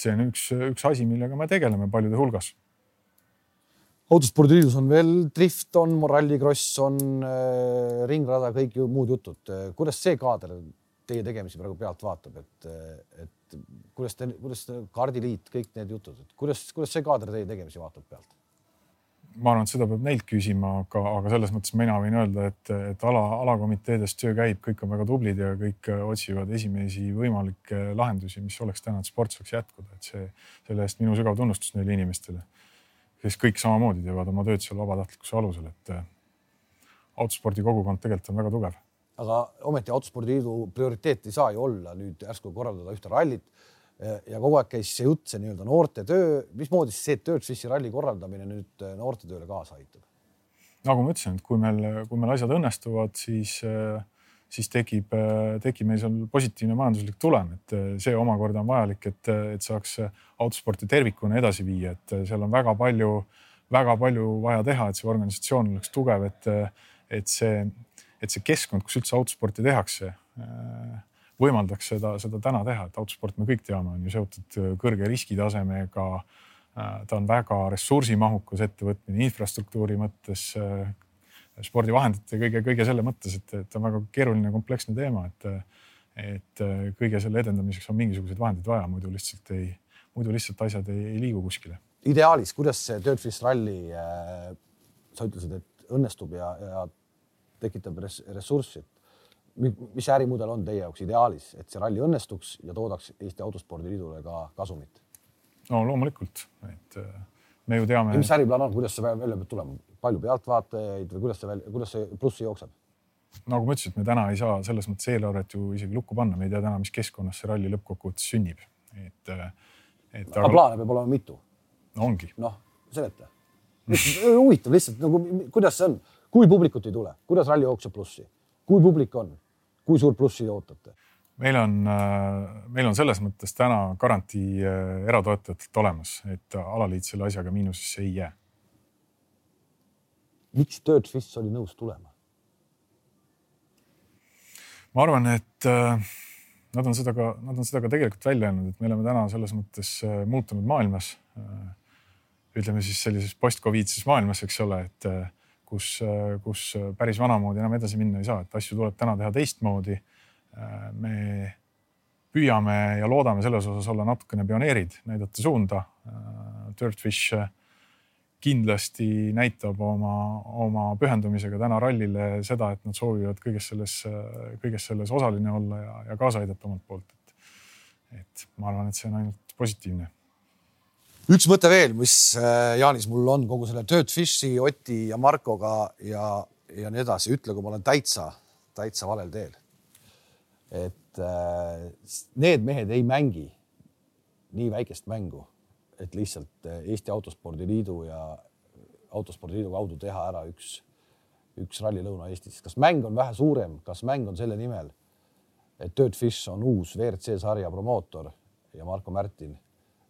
see on üks, üks asi, millega me tegeleme paljude hulgas. Autospordiliidus on veel drift, on rallikross, on äh, ringrada, kõik ju muud jutud. kuidas see kaader teie tegemisi praegu pealt vaatab, et, et kuidas te, kuidas kaardiliit, kõik need jutud, et kuidas, kuidas see kaader teie tegemisi vaatab pealt? ma arvan, et seda peab neilt küsima, aga, aga selles mõttes mina võin öelda, et, et ala, alakomiteedes töö käib, kõik on väga tublid ja kõik otsivad esimesi võimalikke lahendusi, mis oleks täna, et sport saaks jätkuda, et see, selle eest minu sügav tunnustus neile inimestele, kes kõik samamoodi teevad oma tööd seal vabatahtlikkuse alusel, et autospordi kogukond tegelikult on väga tugev aga ometi Autospordiliidu prioriteet ei saa ju olla nüüd järsku korraldada ühte rallit. ja kogu aeg käis see jutt, see nii-öelda noorte töö, mismoodi see Dirt Swissi ralli korraldamine nüüd äh, noorte tööle kaasa aitab? nagu ma ütlesin, et kui meil, kui meil asjad õnnestuvad, siis, siis tekib, tekib meil seal positiivne majanduslik tulem, et see omakorda on vajalik, et, et saaks autosporti tervikuna edasi viia, et seal on väga palju, väga palju vaja teha, et see organisatsioon oleks tugev, et, et see, et see keskkond, kus üldse autosporti tehakse, võimaldaks seda, seda täna teha, et autosport, me kõik teame, on ju seotud kõrge riskitasemega. ta on väga ressursimahukas ettevõtmine infrastruktuuri mõttes spordivahendite kõige, kõige selle mõttes, et, et on väga keeruline kompleksne teema, et, et kõige selle edendamiseks on mingisuguseid vahendeid vaja, muidu lihtsalt ei, muidu lihtsalt asjad ei, ei liigu kuskile. ideaalis, kuidas see Dirtfist ralli äh,, sa ütlesid, et õnnestub ja, ja tekitab res, ressurssi, et mis ärimudel on teie jaoks ideaalis, et see ralli õnnestuks ja toodaks Eesti Autospordiliidule ka kasumit? no loomulikult, et me ju teame. mis äriplaan on, kuidas see välja peab tulema? Palju pealtvaatajaid või kuidas see välja, kuidas see plussi jookseb? nagu ma ütlesin, et me täna ei saa selles mõttes eelarvet ju isegi lukku panna, me ei tea täna, mis keskkonnas see ralli lõppkokkuvõttes sünnib, et, et. aga plaane peab olema mitu. ongi. noh, seleta. huvitav lihtsalt nagu, kuidas see on, kui publikut ei tule, kuidas ralli jookseb plussi, kui publik on, kui suurt plussi ootate? meil on, meil on selles mõttes täna garantii äh, eratoetajatelt olemas, et alaliit selle asjaga miinusesse ei jää miks Dirtfish oli nõus tulema? ma arvan, et äh, nad on seda ka, nad on seda ka tegelikult välja öelnud, et me oleme täna selles mõttes äh, muutunud maailmas äh,. ütleme siis sellises post-Covidses maailmas, eks ole, et kus, kus päris vanamoodi enam edasi minna ei saa, et asju tuleb täna teha teistmoodi me püüame ja loodame selles osas olla natukene pioneerid, näidata suunda. Dirtfish kindlasti näitab oma, oma pühendumisega täna rallile seda, et nad soovivad kõiges selles, kõiges selles osaline olla ja, ja kaasa aidata omalt poolt. et, et ma arvan, et see on ainult positiivne. üks mõte veel, mis äh, Jaanis mul on kogu selle Dirtfishi, Oti ja Markoga ja, ja nii edasi, ütle, kui ma olen täitsa, täitsa valel teel. et äh, need mehed ei mängi nii väikest mängu et lihtsalt eh, Eesti Autospordi Liidu ja Autospordi Liidu kaudu teha ära üks, üks ralli Lõuna-Eestis. kas mäng on vähe suurem, kas mäng on selle nimel, et Dirtfish on uus WRC sarja promootor ja Marko Märtin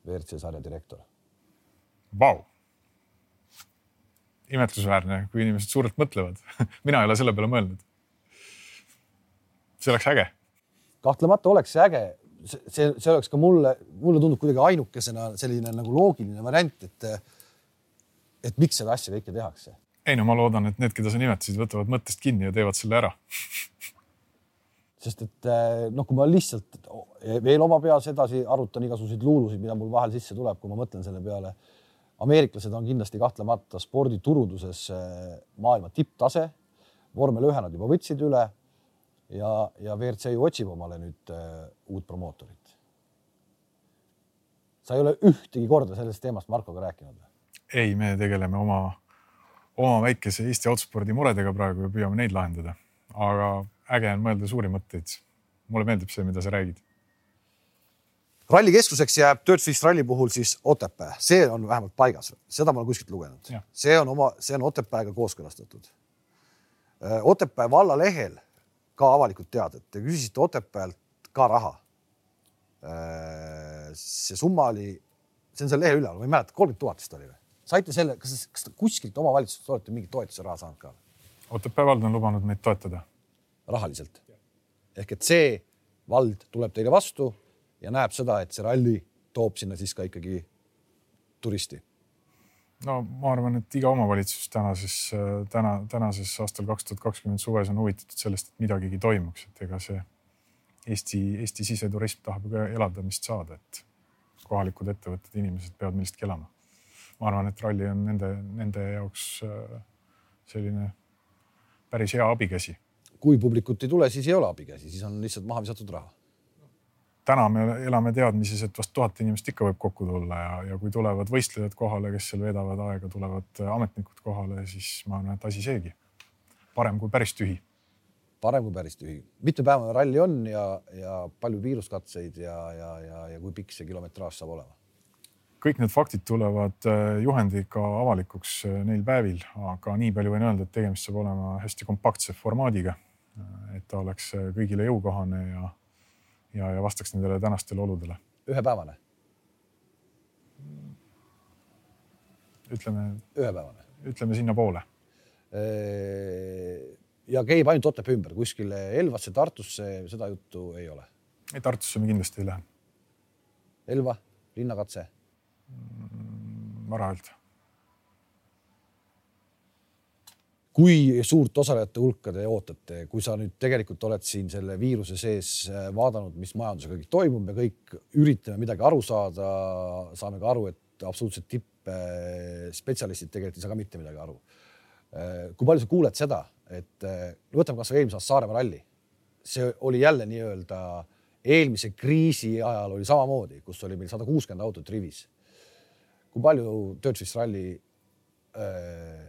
WRC sarja direktor? Vau, imetlusväärne, kui inimesed suurelt mõtlevad mina ei ole selle peale mõelnud. see oleks äge. kahtlemata oleks see äge see, see oleks ka mulle, mulle tundub kuidagi ainukesena selline nagu loogiline variant, et, et miks seda asja kõike tehakse. ei no ma loodan, et need, keda sa nimetasid, võtavad mõttest kinni ja teevad selle ära sest et noh, kui ma lihtsalt veel oma peas edasi arutan igasuguseid luulusid, mida mul vahel sisse tuleb, kui ma mõtlen selle peale. ameeriklased on kindlasti kahtlemata sporditurunduses maailma tipptase. vormel ühe nad juba võtsid üle ja, ja WRC ju otsib omale nüüd äh, uut promootorit. sa ei ole ühtegi korda sellest teemast Markoga rääkinud või? ei, me tegeleme oma, oma väikese Eesti autospordi muredega praegu ja püüame neid lahendada. aga äge on mõelda suuri mõtteid. mulle meeldib see, mida sa räägid. rallikeskuseks jääb Dirtfist ralli puhul siis Otepää, see on vähemalt paigas, seda ma olen kuskilt lugenud. see on oma, see on Otepääga kooskõlastatud. Äh, Otepää valla lehel ka avalikult teada, et te küsisite Otepäält ka raha. Äh, see summa oli, see on seal lehe üleval, ma ei mäleta, kolmkümmend tuhat vist oli või? saite selle, kas, kas kuskilt omavalitsusest olete mingit toetuse raha saanud ka? Otepää vald on lubanud meid toetada. rahaliselt? ehk et see vald tuleb teile vastu ja näeb seda, et see ralli toob sinna siis ka ikkagi turisti no ma arvan, et iga omavalitsus tänases, täna, tänases aastal kaks tuhat kakskümmend suves on huvitatud sellest, et midagigi toimuks, et ega see Eesti, Eesti siseturism tahab ju ka elavdamist saada, et kohalikud ettevõtted, inimesed peavad millestki elama. ma arvan, et ralli on nende, nende jaoks äh, selline päris hea abikäsi. kui publikut ei tule, siis ei ole abikäsi, siis on lihtsalt maha visatud raha täna me elame teadmises, et vast tuhat inimest ikka võib kokku tulla ja, ja kui tulevad võistlejad kohale, kes seal veedavad aega, tulevad ametnikud kohale, siis ma arvan, et asi seegi. parem kui päris tühi. parem kui päris tühi. mitmepäevane ralli on ja, ja palju viiruskatseid ja, ja, ja, ja kui pikk see kilometraaž saab olema? kõik need faktid tulevad äh, juhendiga avalikuks äh, neil päevil, aga nii palju võin öelda, et tegemist saab olema hästi kompaktse formaadiga. et ta oleks kõigile jõukohane ja, ja, ja vastaks nendele tänastele oludele. ühepäevane? ütleme. ühepäevane? ütleme sinnapoole. ja käib ainult Otepää ümber, kuskile Elvasse, Tartusse, seda juttu ei ole? ei, Tartusse me kindlasti ei lähe. Elva, linnakatse vara öelda kui suurt osalejate hulka te ootate, kui sa nüüd tegelikult oled siin selle viiruse sees äh, vaadanud, mis majandusega kõik toimub, me kõik üritame midagi aru saada, saame ka aru, et absoluutselt tippspetsialistid tegelikult ei saa ka mitte midagi aru. Äh, kui palju sa kuuled seda, et äh, võtame kasvõi eelmise aasta Saaremaa ralli, see oli jälle nii-öelda eelmise kriisi ajal oli samamoodi, kus oli meil sada kuuskümmend autot rivis. kui palju Dirtfish Rally öö,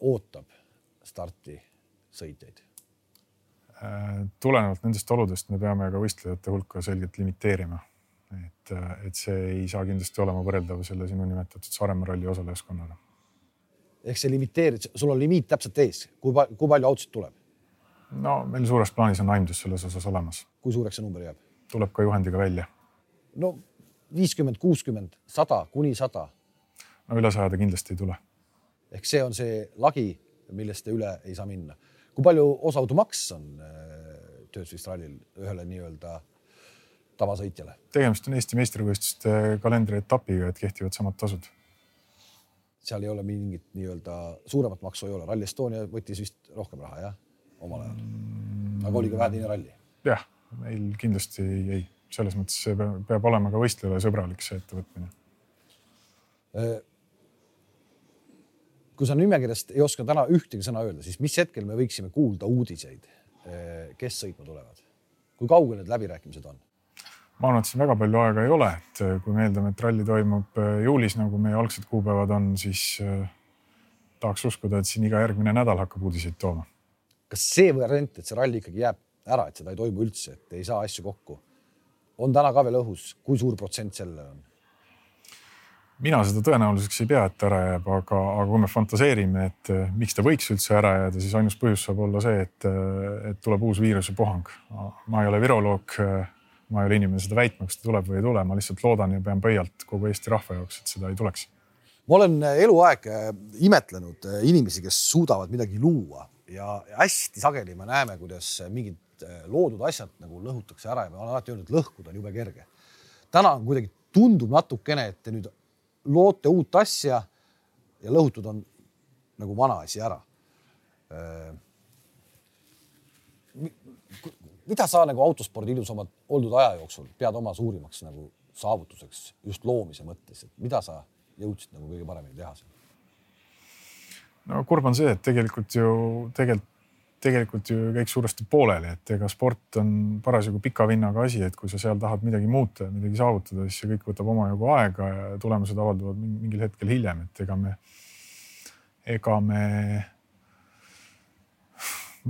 ootab starti sõitjaid? Äh, tulenevalt nendest oludest me peame ka võistlejate hulka selgelt limiteerima. et, äh, et see ei saa kindlasti olema võrreldav selle sinu nimetatud Saaremaa ralli osalejaskonnaga. ehk see limiteerid, sul on limiit täpselt ees, kui, kui palju autosid tuleb? no meil suures plaanis on aimdus selles osas olemas. kui suureks see number jääb? tuleb ka juhendiga välja. no viiskümmend, kuuskümmend, sada kuni sada. no üle saja ta kindlasti ei tule. ehk see on see lagi millest te üle ei saa minna. kui palju osaautomaks on äh, tööstus rallil ühele nii-öelda tavasõitjale? tegemist on Eesti meistrivõistluste kalendrietapiga, et kehtivad samad tasud. seal ei ole mingit nii-öelda suuremat maksu ei ole, Rally Estonia võttis vist rohkem raha jah, omal ajal mm.. aga oli ka väheteine ralli. jah, meil kindlasti ei, ei, selles mõttes peab olema ka võistlejale sõbralik see ettevõtmine äh, kui sa nimekirjast ei oska täna ühtegi sõna öelda, siis mis hetkel me võiksime kuulda uudiseid, eh, kes sõitma tulevad? kui kaugel need läbirääkimised on? ma arvan, et siin väga palju aega ei ole, et eh, kui me eeldame, et ralli toimub eh, juulis, nagu meie algsed kuupäevad on, siis tahaks uskuda, et siin iga järgmine nädal hakkab uudiseid tooma. kas see variant, et see ralli ikkagi jääb ära, et seda ei toimu üldse, et ei saa asju kokku, on täna ka veel õhus, kui suur protsent sellel on? Mina seda tõenäoliseks ei pea, et ära jääb, aga, aga kui me fantaseerime, et eh, miks ta võiks üldse ära jääda, siis ainus põhjus saab olla see, et, eh, et tuleb uus viirusepuhang. ma ei ole viroloog, eh, ma ei ole inimene seda väitma, kas ta tuleb või ei tule, ma lihtsalt loodan ja pean pöialt kogu Eesti rahva jaoks, et seda ei tuleks. ma olen eluaeg imetlenud inimesi, kes suudavad midagi luua ja hästi sageli me näeme, kuidas mingid loodud asjad nagu lõhutakse ära ja ma olen alati öelnud, lõhkuda on jube kerge. täna on kuidagi tundub natukene, et te nüüd loote uut asja ja lõhutud on nagu vana asi ära. Äh, mida sa nagu autospordi oma oldud aja jooksul pead oma suurimaks nagu saavutuseks just loomise mõttes, et mida sa jõudsid nagu kõige paremini teha seal? no kurb on see, et tegelikult ju tegelikult tegelikult ju kõik suuresti pooleli, et ega sport on parasjagu pika vinnaga asi, et kui sa seal tahad midagi muuta ja midagi saavutada, siis see kõik võtab omajagu aega ja tulemused avalduvad mingil hetkel hiljem, et ega me, ega me.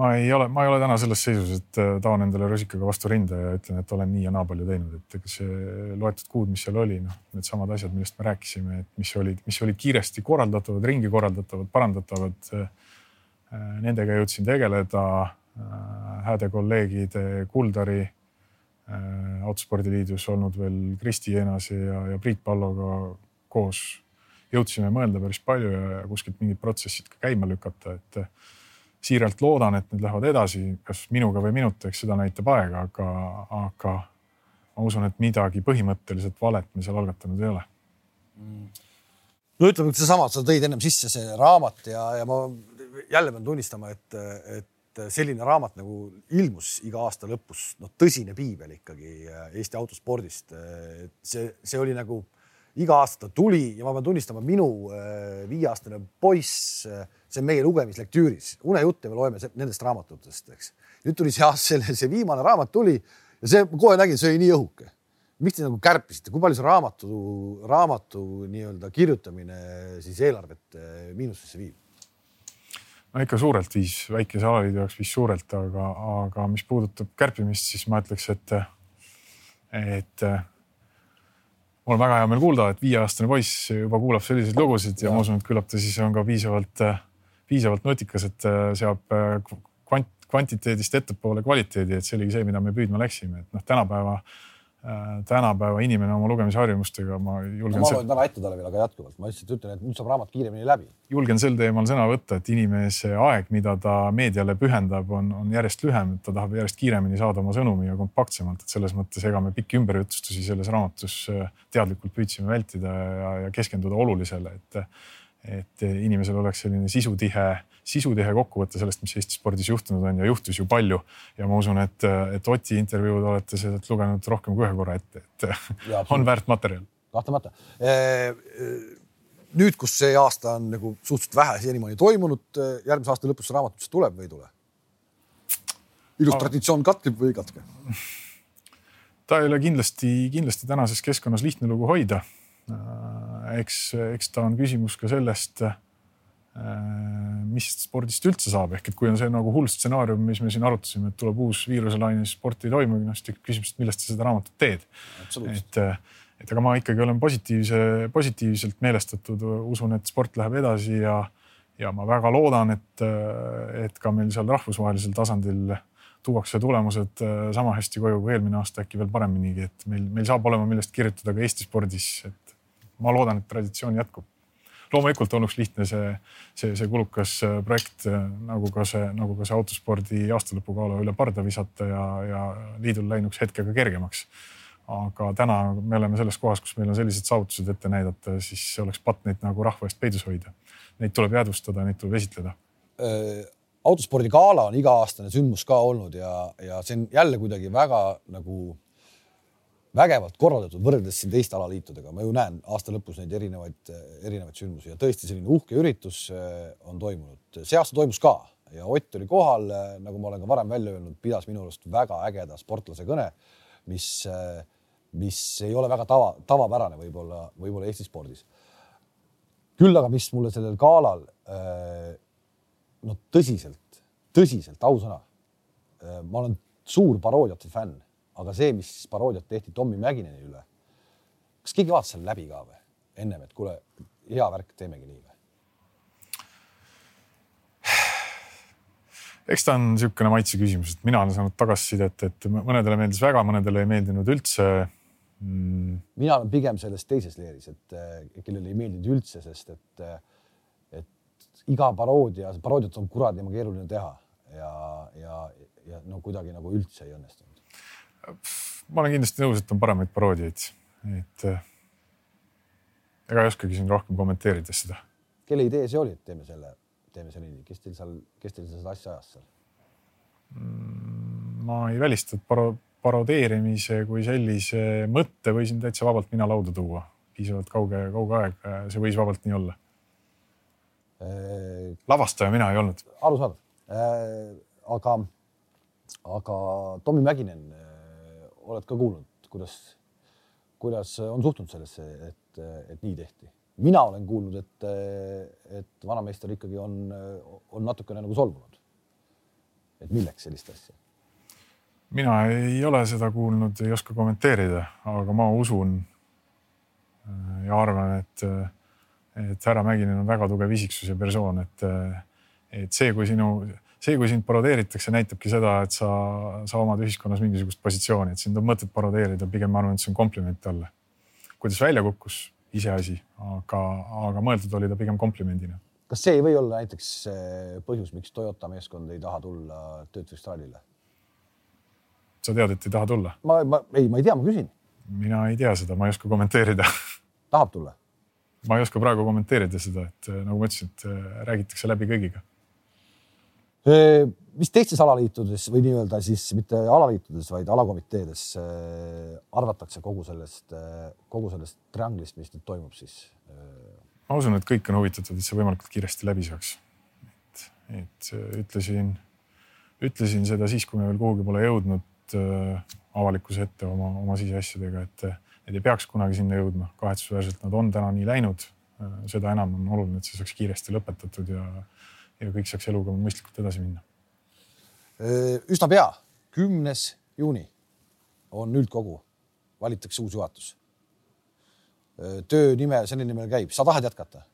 ma ei ole, ma ei ole täna selles seisus, et äh, taon endale rusikaga vastu rinda ja ütlen, et olen nii ja naa palju teinud, et ega see loetud kuud, mis seal oli, noh, needsamad asjad, millest me rääkisime, et mis olid, mis olid kiiresti korraldatavad, ringi korraldatavad, parandatavad Äh, nendega jõudsin tegeleda hääde äh, kolleegide Kuldari äh, Autospordiliidus olnud veel Kristi Jeenase ja, ja Priit Palloga koos jõudsime mõelda päris palju ja kuskilt mingid protsessid ka käima lükata, et siiralt loodan, et need lähevad edasi, kas minuga või minutiks, seda näitab aeg, aga, aga ma usun, et midagi põhimõtteliselt valet me seal algatanud ei ole mm. no ütleme seesama, sa tõid ennem sisse see raamat ja, ja ma jälle pean tunnistama, et, et selline raamat nagu ilmus iga aasta lõpus, noh, tõsine piibel ikkagi Eesti autospordist. see, see oli nagu iga aasta ta tuli ja ma pean tunnistama, minu äh, viieaastane poiss, see on meie lugemislektüüris, unejutte me loeme nendest raamatutest, eks. nüüd tuli see aasta, selle, see viimane raamat tuli ja see kohe nägin, see oli nii õhuke. miks te nagu kärpisite, kui palju see raamatu, raamatu nii-öelda kirjutamine siis eelarvet miinusesse viib? No ikka suurelt viis, väikese alaliidu jaoks viis suurelt, aga, aga mis puudutab kärpimist, siis ma ütleks, et, et mul on väga hea meel kuulda, et viieaastane poiss juba kuulab selliseid lugusid ja, ja ma usun, et küllap ta siis on ka piisavalt, piisavalt nutikas, et seab kvant, kvantiteedist ettepoole kvaliteedi, et see oligi see, mida me püüdma läksime, et noh, tänapäeva tänapäeva inimene oma lugemisharjumustega, ma julgen no,. ma loen täna ette talle veel, aga jätkuvalt ma lihtsalt ütlen, et nüüd saab raamat kiiremini läbi. julgen sel teemal sõna võtta, et inimese aeg, mida ta meediale pühendab, on, on järjest lühem, et ta tahab järjest kiiremini saada oma sõnumi ja kompaktsemalt, et selles mõttes ega me pikki ümberjutustusi selles raamatus äh, teadlikult püüdsime vältida ja, ja keskenduda olulisele, et et inimesel oleks selline sisutihe, sisutihe kokkuvõte sellest, mis Eesti spordis juhtunud on ja juhtus ju palju. ja ma usun, et, et Oti intervjuud olete sealt lugenud rohkem kui ühe korra ette, et ja, on väärt materjal. kahtlemata. nüüd, kus see aasta on nagu suhteliselt vähe senimaani toimunud, järgmise aasta lõpus see raamatusse tuleb või ei tule? ilus traditsioon katkeb või ei katke? ta ei ole kindlasti, kindlasti tänases keskkonnas lihtne lugu hoida Äh, eks, eks ta on küsimus ka sellest, mis spordist üldse saab, ehk et kui on see nagu hull stsenaarium, mis me siin arutasime, et tuleb uus viiruselaine, siis sporti ei toimugi, noh siis tekib küsimus, et millest sa seda raamatut teed. et, et aga ma ikkagi olen positiivse, positiivselt meelestatud, usun, et sport läheb edasi ja, ja ma väga loodan, et, et ka meil seal rahvusvahelisel tasandil tuuakse tulemused sama hästi koju kui eelmine aasta, äkki veel pareminigi, et meil, meil saab olema millest kirjutada ka Eesti spordis, et ma loodan, et traditsioon jätkub. Loomulikult olnuks lihtne see, see, see kulukas äh, projekt äh, nagu ka see, nagu ka see autospordi aastalõpugala üle parda visata ja, ja liidul läinuks hetkega kergemaks. aga täna me oleme selles kohas, kus meil on sellised saavutused ette näidata, siis oleks patt neid nagu rahva eest peidus hoida. Neid tuleb jäädvustada, neid tuleb esitleda äh, autospordigala on iga-aastane sündmus ka olnud ja, ja see on jälle kuidagi väga nagu vägevalt korraldatud võrreldes siin teiste alaliitudega, ma ju näen aasta lõpus neid erinevaid, erinevaid sündmusi ja tõesti selline uhke üritus äh, on toimunud. see aasta toimus ka ja Ott oli kohal, äh, nagu ma olen ka varem välja öelnud, pidas minu arust väga ägeda sportlase kõne, mis, äh, mis ei ole väga tava, tavapärane võib-olla, võib-olla Eesti spordis. küll aga, mis mulle sellel galal no tõsiselt, tõsiselt ausõna. ma olen suur paroodiate fänn aga see, mis paroodiat tehti Tommy Mäkineni üle, kas keegi vaatas selle läbi ka või? Ennem, et kuule, hea värk, teemegi nii või? eks ta on niisugune maitse küsimus, et mina olen saanud tagasisidet, et mõnedele meeldis väga, mõnedele ei meeldinud üldse. Mm.. mina olen pigem selles teises leeris, et eh, kellele ei meeldinud üldse, sest et, eh, et iga paroodia, paroodiat on kuradima keeruline teha. Ja, ja, ja no kuidagi nagu üldse ei õnnestunud ma olen kindlasti nõus, et on paremaid paroodiaid, et äh, ega ei oskagi siin rohkem kommenteerida seda. kelle idee see oli, et teeme selle, teeme selle nii, kes teil seal, kes teil seda asja ajas seal mm,? ma ei välista, et paro-, parodeerimise kui sellise mõtte võisin täitsa vabalt mina lauda tuua, piisavalt kauge, kauge aeg, see võis vabalt nii olla äh,. lavastaja mina ei olnud. arusaadav äh,, aga, aga Tommy Mäkinen oled ka kuulnud, kuidas, kuidas on suhtunud sellesse, et, et nii tehti? mina olen kuulnud, et, et vanameister ikkagi on, on natukene nagu solvunud. et milleks sellist asja? mina ei ole seda kuulnud, ei oska kommenteerida, aga ma usun ja arvan, et, et härra Mäkinen on väga tugev isiksus ja persoon, et, et see, kui sinu see, kui sind parodeeritakse, näitabki seda, et sa, sa omad ühiskonnas mingisugust positsiooni, et sind on mõtet parodeerida, pigem ma arvan, et see on kompliment talle. kuidas välja kukkus, iseasi, aga, aga mõeldud oli ta pigem komplimendina. kas see ei või olla näiteks põhjus, miks Toyota meeskond ei taha tulla töötusrallile? sa tead, et ei taha tulla? ma, ma ei, ma ei tea, ma küsin. mina ei tea seda, ma ei oska kommenteerida tahab tulla? ma ei oska praegu kommenteerida seda, et nagu ma ütlesin, et räägitakse läbi kõigiga mis teistes alaliitudes või nii-öelda siis mitte alaliitudes, vaid alakomiteedes arvatakse kogu sellest, kogu sellest trianglist, mis nüüd toimub siis? ma usun, et kõik on huvitatud, et see võimalikult kiiresti läbi saaks. et, et ütlesin, ütlesin seda siis, kui me veel kuhugi pole jõudnud avalikkuse ette oma, oma siseasjadega, et need ei peaks kunagi sinna jõudma. kahetsusväärselt nad on täna nii läinud. seda enam on oluline, et see saaks kiiresti lõpetatud ja ja kõik saaks eluga mõistlikult edasi minna. üsna pea, kümnes juuni on üldkogu, valitakse uus juhatus. töö nime, selle nimel käib, sa tahad jätkata?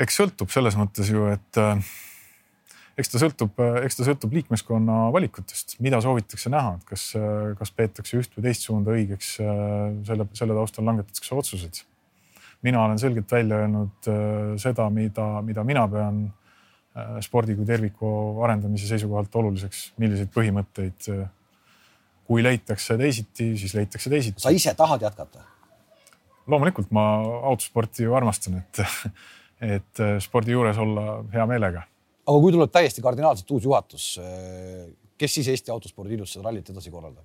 eks sõltub selles mõttes ju, et eks ta sõltub, eks ta sõltub liikmeskonna valikutest, mida soovitakse näha, et kas, kas peetakse üht või teist suunda õigeks. selle, selle taustal langetatakse otsused. Mina olen selgelt välja öelnud seda, mida, mida mina pean spordi kui terviku arendamise seisukohalt oluliseks, milliseid põhimõtteid. kui leitakse teisiti, siis leitakse teisiti. sa ise tahad jätkata? loomulikult ma autosporti ju armastan, et, et spordi juures olla hea meelega. aga kui tuleb täiesti kardinaalselt uus juhatus, kes siis Eesti Autospordi Liidus seda rallit edasi korraldab?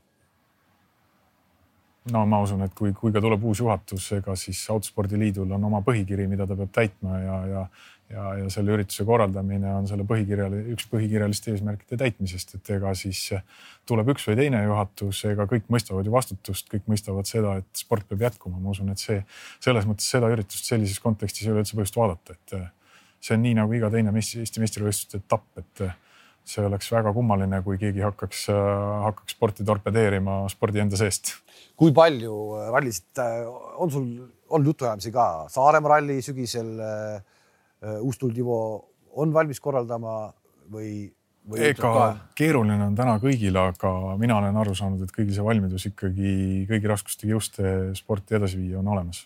No ma usun, et kui, kui ka tuleb uus juhatus, ega siis Autospordiliidul on oma põhikiri, mida ta peab täitma ja, ja, ja, ja selle ürituse korraldamine on selle põhikirjale üks põhikirjaliste eesmärkide täitmisest, et ega siis tuleb üks või teine juhatus, ega kõik mõistavad ju vastutust, kõik mõistavad seda, et sport peab jätkuma. ma usun, et see selles mõttes seda üritust sellises kontekstis ei ole üldse põhjust vaadata, et see on nii nagu iga teine Eesti meistrivõistluste etapp, et see oleks väga kummaline, kui keegi hakkaks, hakkaks sporti torpedeerima spordi enda seest. kui palju rallisid on sul olnud jutuajamisi ka? Saaremaa ralli sügisel äh,, Uus-Tuul Tivo on valmis korraldama või, või? ega keeruline on täna kõigil, aga mina olen aru saanud, et kõigil see valmidus ikkagi kõigi raskuste kiuste sporti edasi viia on olemas.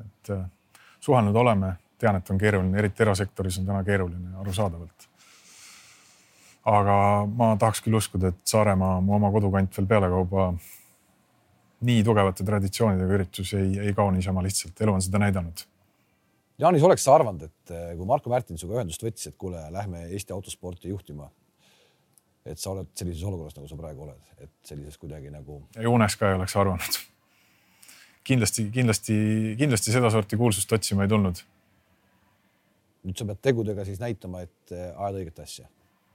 et äh, suhelnud oleme, tean, et on keeruline, eriti erasektoris on täna keeruline arusaadavalt aga ma tahaks küll uskuda, et Saaremaa, mu oma kodukant veel pealekauba nii tugevate traditsioonidega üritus ei, ei kao niisama lihtsalt, elu on seda näidanud. Jaanis, oleks sa arvanud, et eh, kui Marko Märtin sinuga ühendust võttis, et kuule, lähme Eesti autosporti juhtima, et sa oled sellises olukorras, nagu sa praegu oled, et sellises kuidagi nagu. ei unes ka ei oleks arvanud. kindlasti, kindlasti, kindlasti sedasorti kuulsust otsima ei tulnud. nüüd sa pead tegudega siis näitama, et eh, ajad õiget asja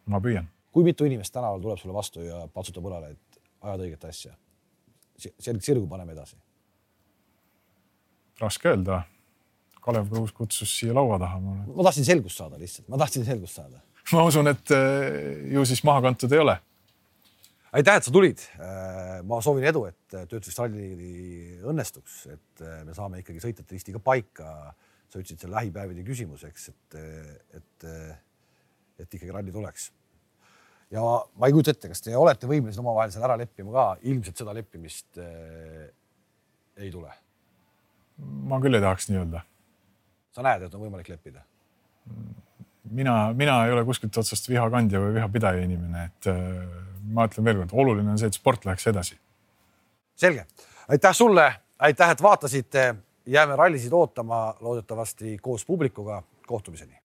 ma püüan. kui mitu inimest tänaval tuleb sulle vastu ja patsutab õlale, et ajad õiget asja? selg sirgu paneme edasi. raske öelda. Kalev Kruus kutsus siia laua taha. ma tahtsin selgust saada lihtsalt, ma tahtsin selgust saada. ma usun, et eh, ju siis maha kantud ei ole. aitäh, et sa tulid. Eh, ma soovin edu, et töötlusralli õnnestuks, et eh, me saame ikkagi sõitjate listi ka paika. sa ütlesid seal lähipäevade küsimuseks, et, et et ikkagi ralli tuleks. Ja ma ei kujuta ette, kas te olete võimelised omavahel seal ära leppima ka, ilmselt seda leppimist äh, ei tule. ma küll ei tahaks nii öelda. sa näed, et on võimalik leppida? mina, mina ei ole kuskilt otsast vihakandja või vihapidaja inimene, et äh, ma ütlen veelkord, oluline on see, et sport läheks edasi. selge, aitäh sulle, aitäh, et vaatasite, jääme rallisid ootama loodetavasti koos publikuga. kohtumiseni